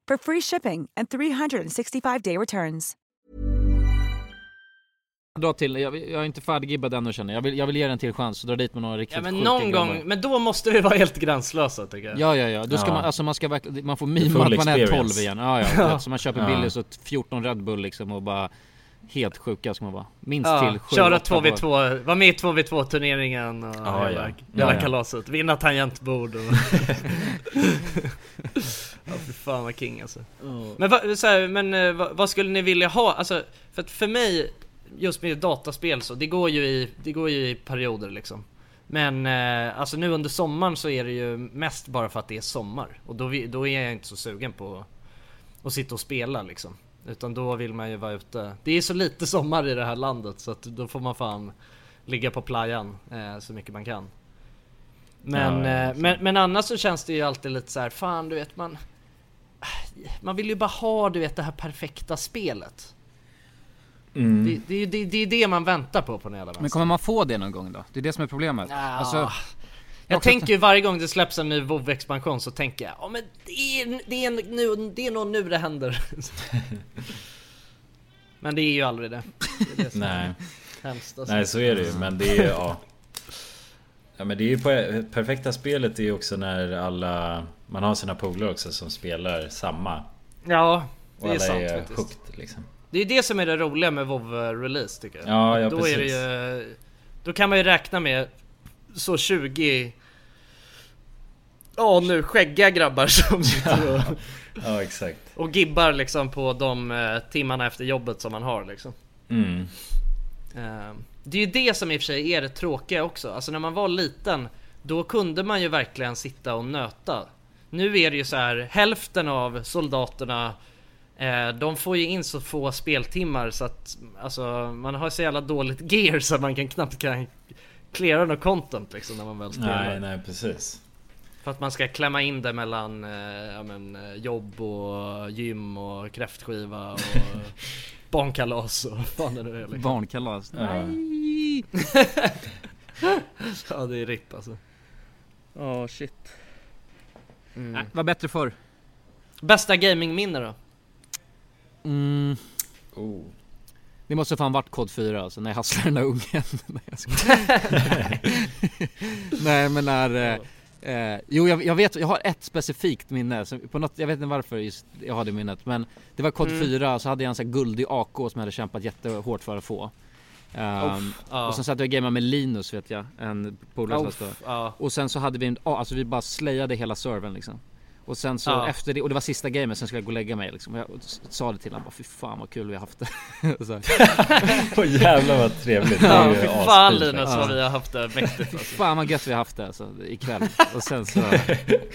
for free shipping and 365-day returns. dra till, jag, jag är inte färdiggibbad ännu känner jag, vill, jag vill ge den till chans och dra dit med några riktigt Ja men sjuka någon grabbar. gång, men då måste vi vara helt gränslösa tycker jag. Ja ja ja, då ska Ja. man, alltså man ska verkligen, man får mima att man är 12 experience. igen Ja ja, så man köper Ja. billigt så 14 Red Bull liksom och bara Helt sjuka ska man vara Minst Ja, till 7 köra 2v2, vara med i 2v2 turneringen och Ja, hela, ja. hela Ja, ja. kalaset, vinna tangentbord och... ja fy fan vad king alltså. Men, vad, så här, men eh, vad, vad skulle ni vilja ha? Alltså, för att för mig, just med dataspel så, det går ju i, det går ju i perioder liksom. Men eh, alltså nu under sommaren så är det ju mest bara för att det är sommar. Och då, vi- då är jag inte så sugen på att sitta och spela liksom. Utan då vill man ju vara ute. Det är så lite sommar i det här landet så att då får man fan ligga på playan eh, så mycket man kan. Men, Ja, eh, men, men annars så känns det ju alltid lite så här, fan du vet man Man vill ju bara ha du vet det här perfekta spelet. Mm. Det, det, det, det är det man väntar på på den jävla Men kommer man få det någon gång då? Det är det som är problemet Ja. Alltså, Jag tänker ju varje gång det släpps en ny WoW expansion så tänker jag, ja men det är, det är, nu, det är nog nu det händer. men det är ju aldrig det. det, det Nej. Hemskt alltså. Nej så är det ju men det är ju ja Ja men det är ju perfekta spelet är ju också när alla Man har sina polare också som spelar samma Ja, det är sant är faktiskt. hooked liksom Det är det som är det roliga med WoW release tycker jag. Ja, ja, då är det precis. ju, Då kan man ju räkna med så 20 Ja nu skäggiga grabbar som sitter och, Ja exakt och gibbar liksom på de eh, timmarna efter jobbet som man har liksom. Mm. Eh, Det är ju det som i och för sig är det tråkiga också. Alltså när man var liten, då kunde man ju verkligen sitta och nöta. Nu är det ju så här, hälften av soldaterna eh, de får ju in så få speltimmar så att alltså, man har så jävla dåligt gear så att man kan knappt kan cleara något content liksom när man väl spelar. Nej nej precis För att man ska klämma in det mellan eh, ja, men, eh, jobb och gym och kräftskiva och barnkalas och vad fan det nu är liksom. barnkalas Ja. Nej! ja det är ripp alltså. Ja shit. Mm. Nej, var bättre förr. Bästa gamingminne då? Mm. Oh. Det måste fan varit kod 4 alltså, när jag hasslade den där ungen. Nej. Nej men när eh, eh, Jo jag, jag vet, jag har ett specifikt minne, så på något, jag vet inte varför just jag har det minnet Men det var kod Mm. 4, så hade jag en sån här guldig AK som jag hade kämpat jättehårt för att få Uff, ja. Och sen satt jag och gamade med Linus vet jag, en polare som då. ja. Och sen så hade vi en, alltså vi bara slayade hela servern liksom och sen så Ja. efter det, och det var sista gamen, sen skulle jag gå och lägga mig liksom. Och jag sa det till honom bara fy fan vad kul vi har haft det. Åh, jävlar vad trevligt. Ja, fy fan faktiskt. Linus vad vi har haft det mäktigt alltså. fan vad gött vi har haft det alltså, ikväll. Och sen så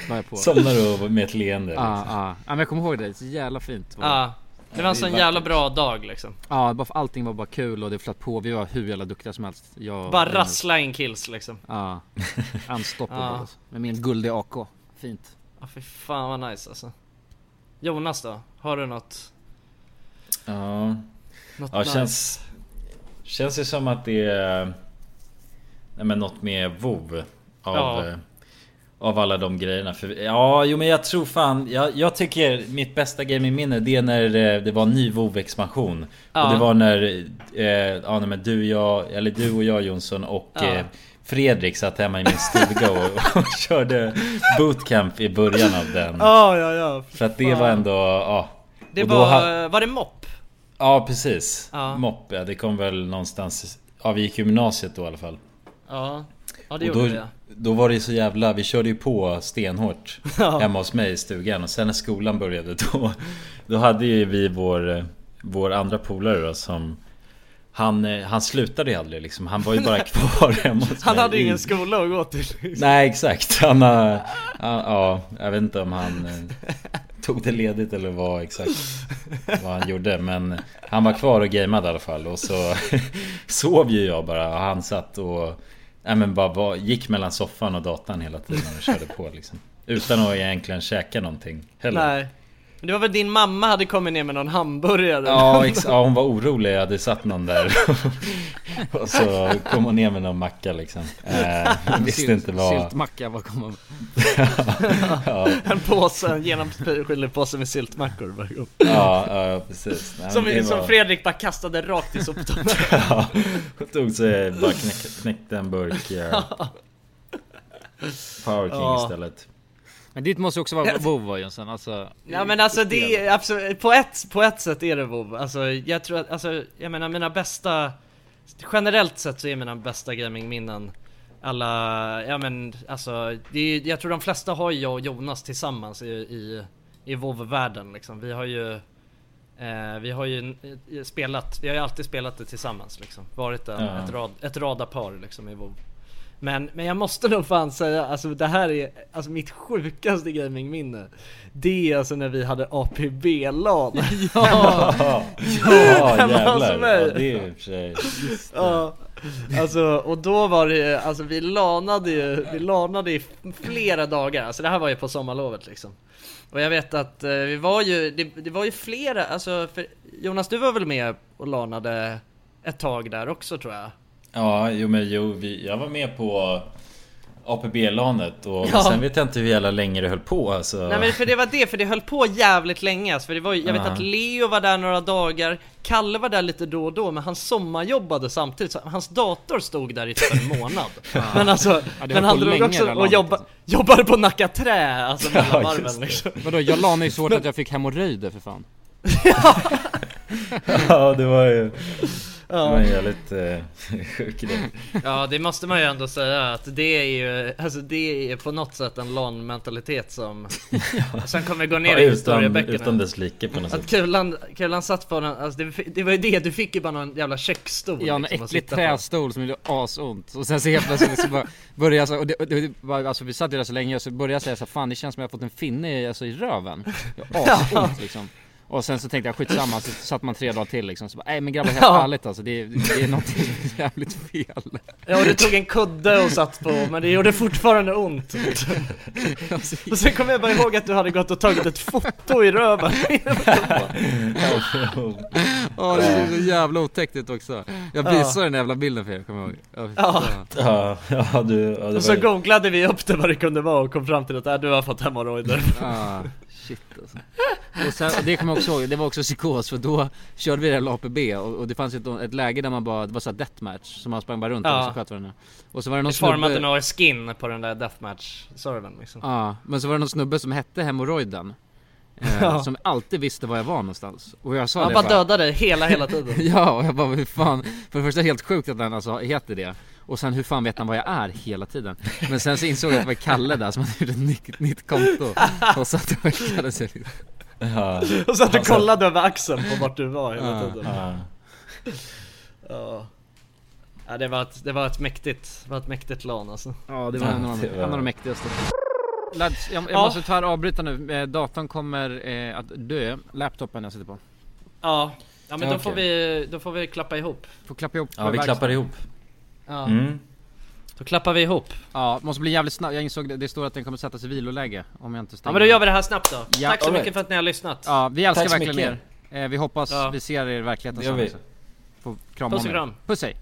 var jag på. Somnar du med ett leende? Ja, liksom. ja. ja men jag kommer ihåg det, så jävla fint. var Ja, det var en sån jävla bra dag liksom. Ja, bara för allting var bara kul och det flöt på. Vi var hur jävla duktiga som helst. Jag, Bara rassla in kills liksom. Ja. Unstoppable Ja. alltså. Med min guldiga AK. Fint. Ja fy fan vad nice alltså. Jonas då? Har du något? Ja, Något ja nice? känns Känns det som att det är Nej men något med WoW Av, Ja. eh, av alla de grejerna för, Ja jo men jag tror fan jag, jag tycker mitt bästa gamingminne det är när eh, det var ny WoW expansion Ja. Och det var när eh, ja, nej, men du, jag, eller du och jag Jonsson och Ja. eh, Fredrik satt hemma i min stuga och, och körde bootcamp i början av den Ja ja ja. För att det var ändå, ja Det och var, ha- var det mopp? Ja precis, Ja. mopp ja, det kom väl någonstans Ja vi gick gymnasiet då i alla fall Ja. Ja det och gjorde då, ja. då var det ju så jävla, vi körde ju på stenhårt Ja. Hemma hos mig i stugan och sen när skolan började då Då hade ju vi vår, vår andra polare då som han, eh, han slutade ju aldrig liksom, han var ju bara kvar hemma hos Han mig. hade i- ingen skola att gå till. Nej exakt, han har, han, ja, jag vet inte om han eh, tog det ledigt eller vad exakt vad han gjorde Men han var kvar och gameade i alla fall. Och så sov ju jag bara. Och han satt och Nej men bara var, gick mellan soffan och datan hela tiden och körde på liksom. Utan att egentligen käka någonting heller. Nej. Men det var väl din mamma hade kommit ner med någon hamburgare? Ja, ex- ja hon var orolig, jag hade satt någon där Och så kom hon ner med någon macka liksom eh, Visste Sylt- inte vad Syltmacka, vad kommer man... ja, En påse, en genomskinlig påse med syltmackor ja, ja precis Nej, Som, det som var- Fredrik bara kastade rakt i soptunnan. Ja, hon tog sig, bara knäck, knäckte en burk ja. Power King Ja. istället Men ditt måste också vara WoW va, Jönsson, alltså Ja men alltså det är absolut, på ett, på ett sätt är det WoW Alltså jag tror att, alltså jag menar mina bästa Generellt sett så är mina bästa gamingminnen Alla, ja men alltså det är, Jag tror de flesta har jag och Jonas tillsammans i, i, i WoW-världen liksom. Vi har ju eh, Vi har ju eh, spelat, vi har ju alltid spelat det tillsammans liksom. Varit en, Ja. ett, rad, ett radarpar liksom i WoW men, men jag måste nog fan säga, alltså det här är alltså mitt sjukaste gamingminne Det är alltså när vi hade APB-LAN Ja, ja hos jävlar. ja, Det är i och för sig Ja, alltså och då var det ju, alltså vi lanade ju, vi lanade i flera dagar, alltså det här var ju på sommarlovet liksom. Och jag vet att eh, vi var ju, det, det var ju flera, alltså för Jonas du var väl med och lanade ett tag där också tror jag? Ja, jo men jo, vi, jag var med på APB-lanet och Ja. sen vet jag inte hur jävla länge det höll på alltså. Nej men för det var det, för det höll på jävligt länge alltså, för det var ju, jag vet Ja. att Leo var där några dagar Kalle var där lite då och då, men han sommarjobbade samtidigt, så hans dator stod där i typ en månad Men alltså, Ja, men han drog också och jobba, jobbade på Nacka Trä, alltså mellan Ja, varven liksom Vadå, jag la mig så hårt att jag fick hemorrojder för fan Ja, det var ju Ja. var en jävligt eh, sjuk grej Ja det måste man ju ändå säga att det är ju, alltså det är på något sätt en LAN-mentalitet som Sen kommer vi gå ner Ja, i historieböckerna. utan dess like på något Att sätt. kulan, kulan satt på den, alltså det, det var ju det, du fick ju bara någon jävla köksstol Ja, en liksom, att äcklig på. trästol som gjorde asont. Och sen så helt plötsligt så bara började jag så, och det, och det var, alltså vi satt ju där så länge och så började jag säga så fan det känns som jag har fått en finne i, alltså, i röven. Asont liksom och sen så tänkte jag skitsamma, så satt man tre dagar till liksom, så bara, nej men grabbar helt Ja. ärligt alltså, det, det är något jävligt fel Ja och du tog en kudde och satt på, men det gjorde fortfarande ont Och sen kommer jag bara ihåg att du hade gått och tagit ett foto i röven Ja det ser så jävla otäckt ut också. Jag Ja. visade den jävla bilden för er, kommer jag ihåg. Ja, Ja. Ja, ja du... Ja, det Och så var... googlade vi upp det vad det kunde vara och kom fram till att äh, du har fått hemorrojder Ah, shit alltså. Och sen, det kommer jag också ihåg, det var också psykos för då körde vi det här APB och, och det fanns ett, ett läge där man bara, det var såhär deathmatch som man sprang bara runt Ja. och så sköt varandra. Och så var det någon formade snubbe några skin på den där deathmatch-servern liksom Ja, men så var det någon snubbe som hette hemorrojden eh, Ja. Som alltid visste var jag var någonstans Och jag sa Han det bara dödade dig hela, hela tiden Ja, och jag bara hur fan För det första helt sjukt att han alltså heter det Och sen hur fan vet han vad jag är hela tiden? Men sen så insåg jag att det var Kalle där som hade gjort ett nytt, nytt konto. Och satt och verkade sig Ja. Och så att du Alltså- kollade över axeln på vart du var hela tiden. Ja. Ja. Ja det var ett, det var ett mäktigt, det var ett mäktigt LAN alltså. Ja det var en av de, det var- en av de mäktigaste. Lads, jag, jag Ja. måste tyvärr avbryta nu, eh, datorn kommer eh, att dö, laptopen jag sitter på. Ja, ja men Ja, då får okej. vi, då får vi klappa ihop. Får klappa ihop Ja vi klappar ihop. Ja, Mm. då klappar vi ihop. Ja, måste bli jävligt snabb, jag insåg det, det står att den kommer sättas i viloläge om jag inte Ja stänger men då gör vi det här snabbt då. Ja, Tack så mycket för att ni har lyssnat. Ja, vi älskar Tack så verkligen mycket. er. Eh, Vi hoppas Ja. vi ser er i verkligheten sen också. Får krama Puss om och kram. Puss hej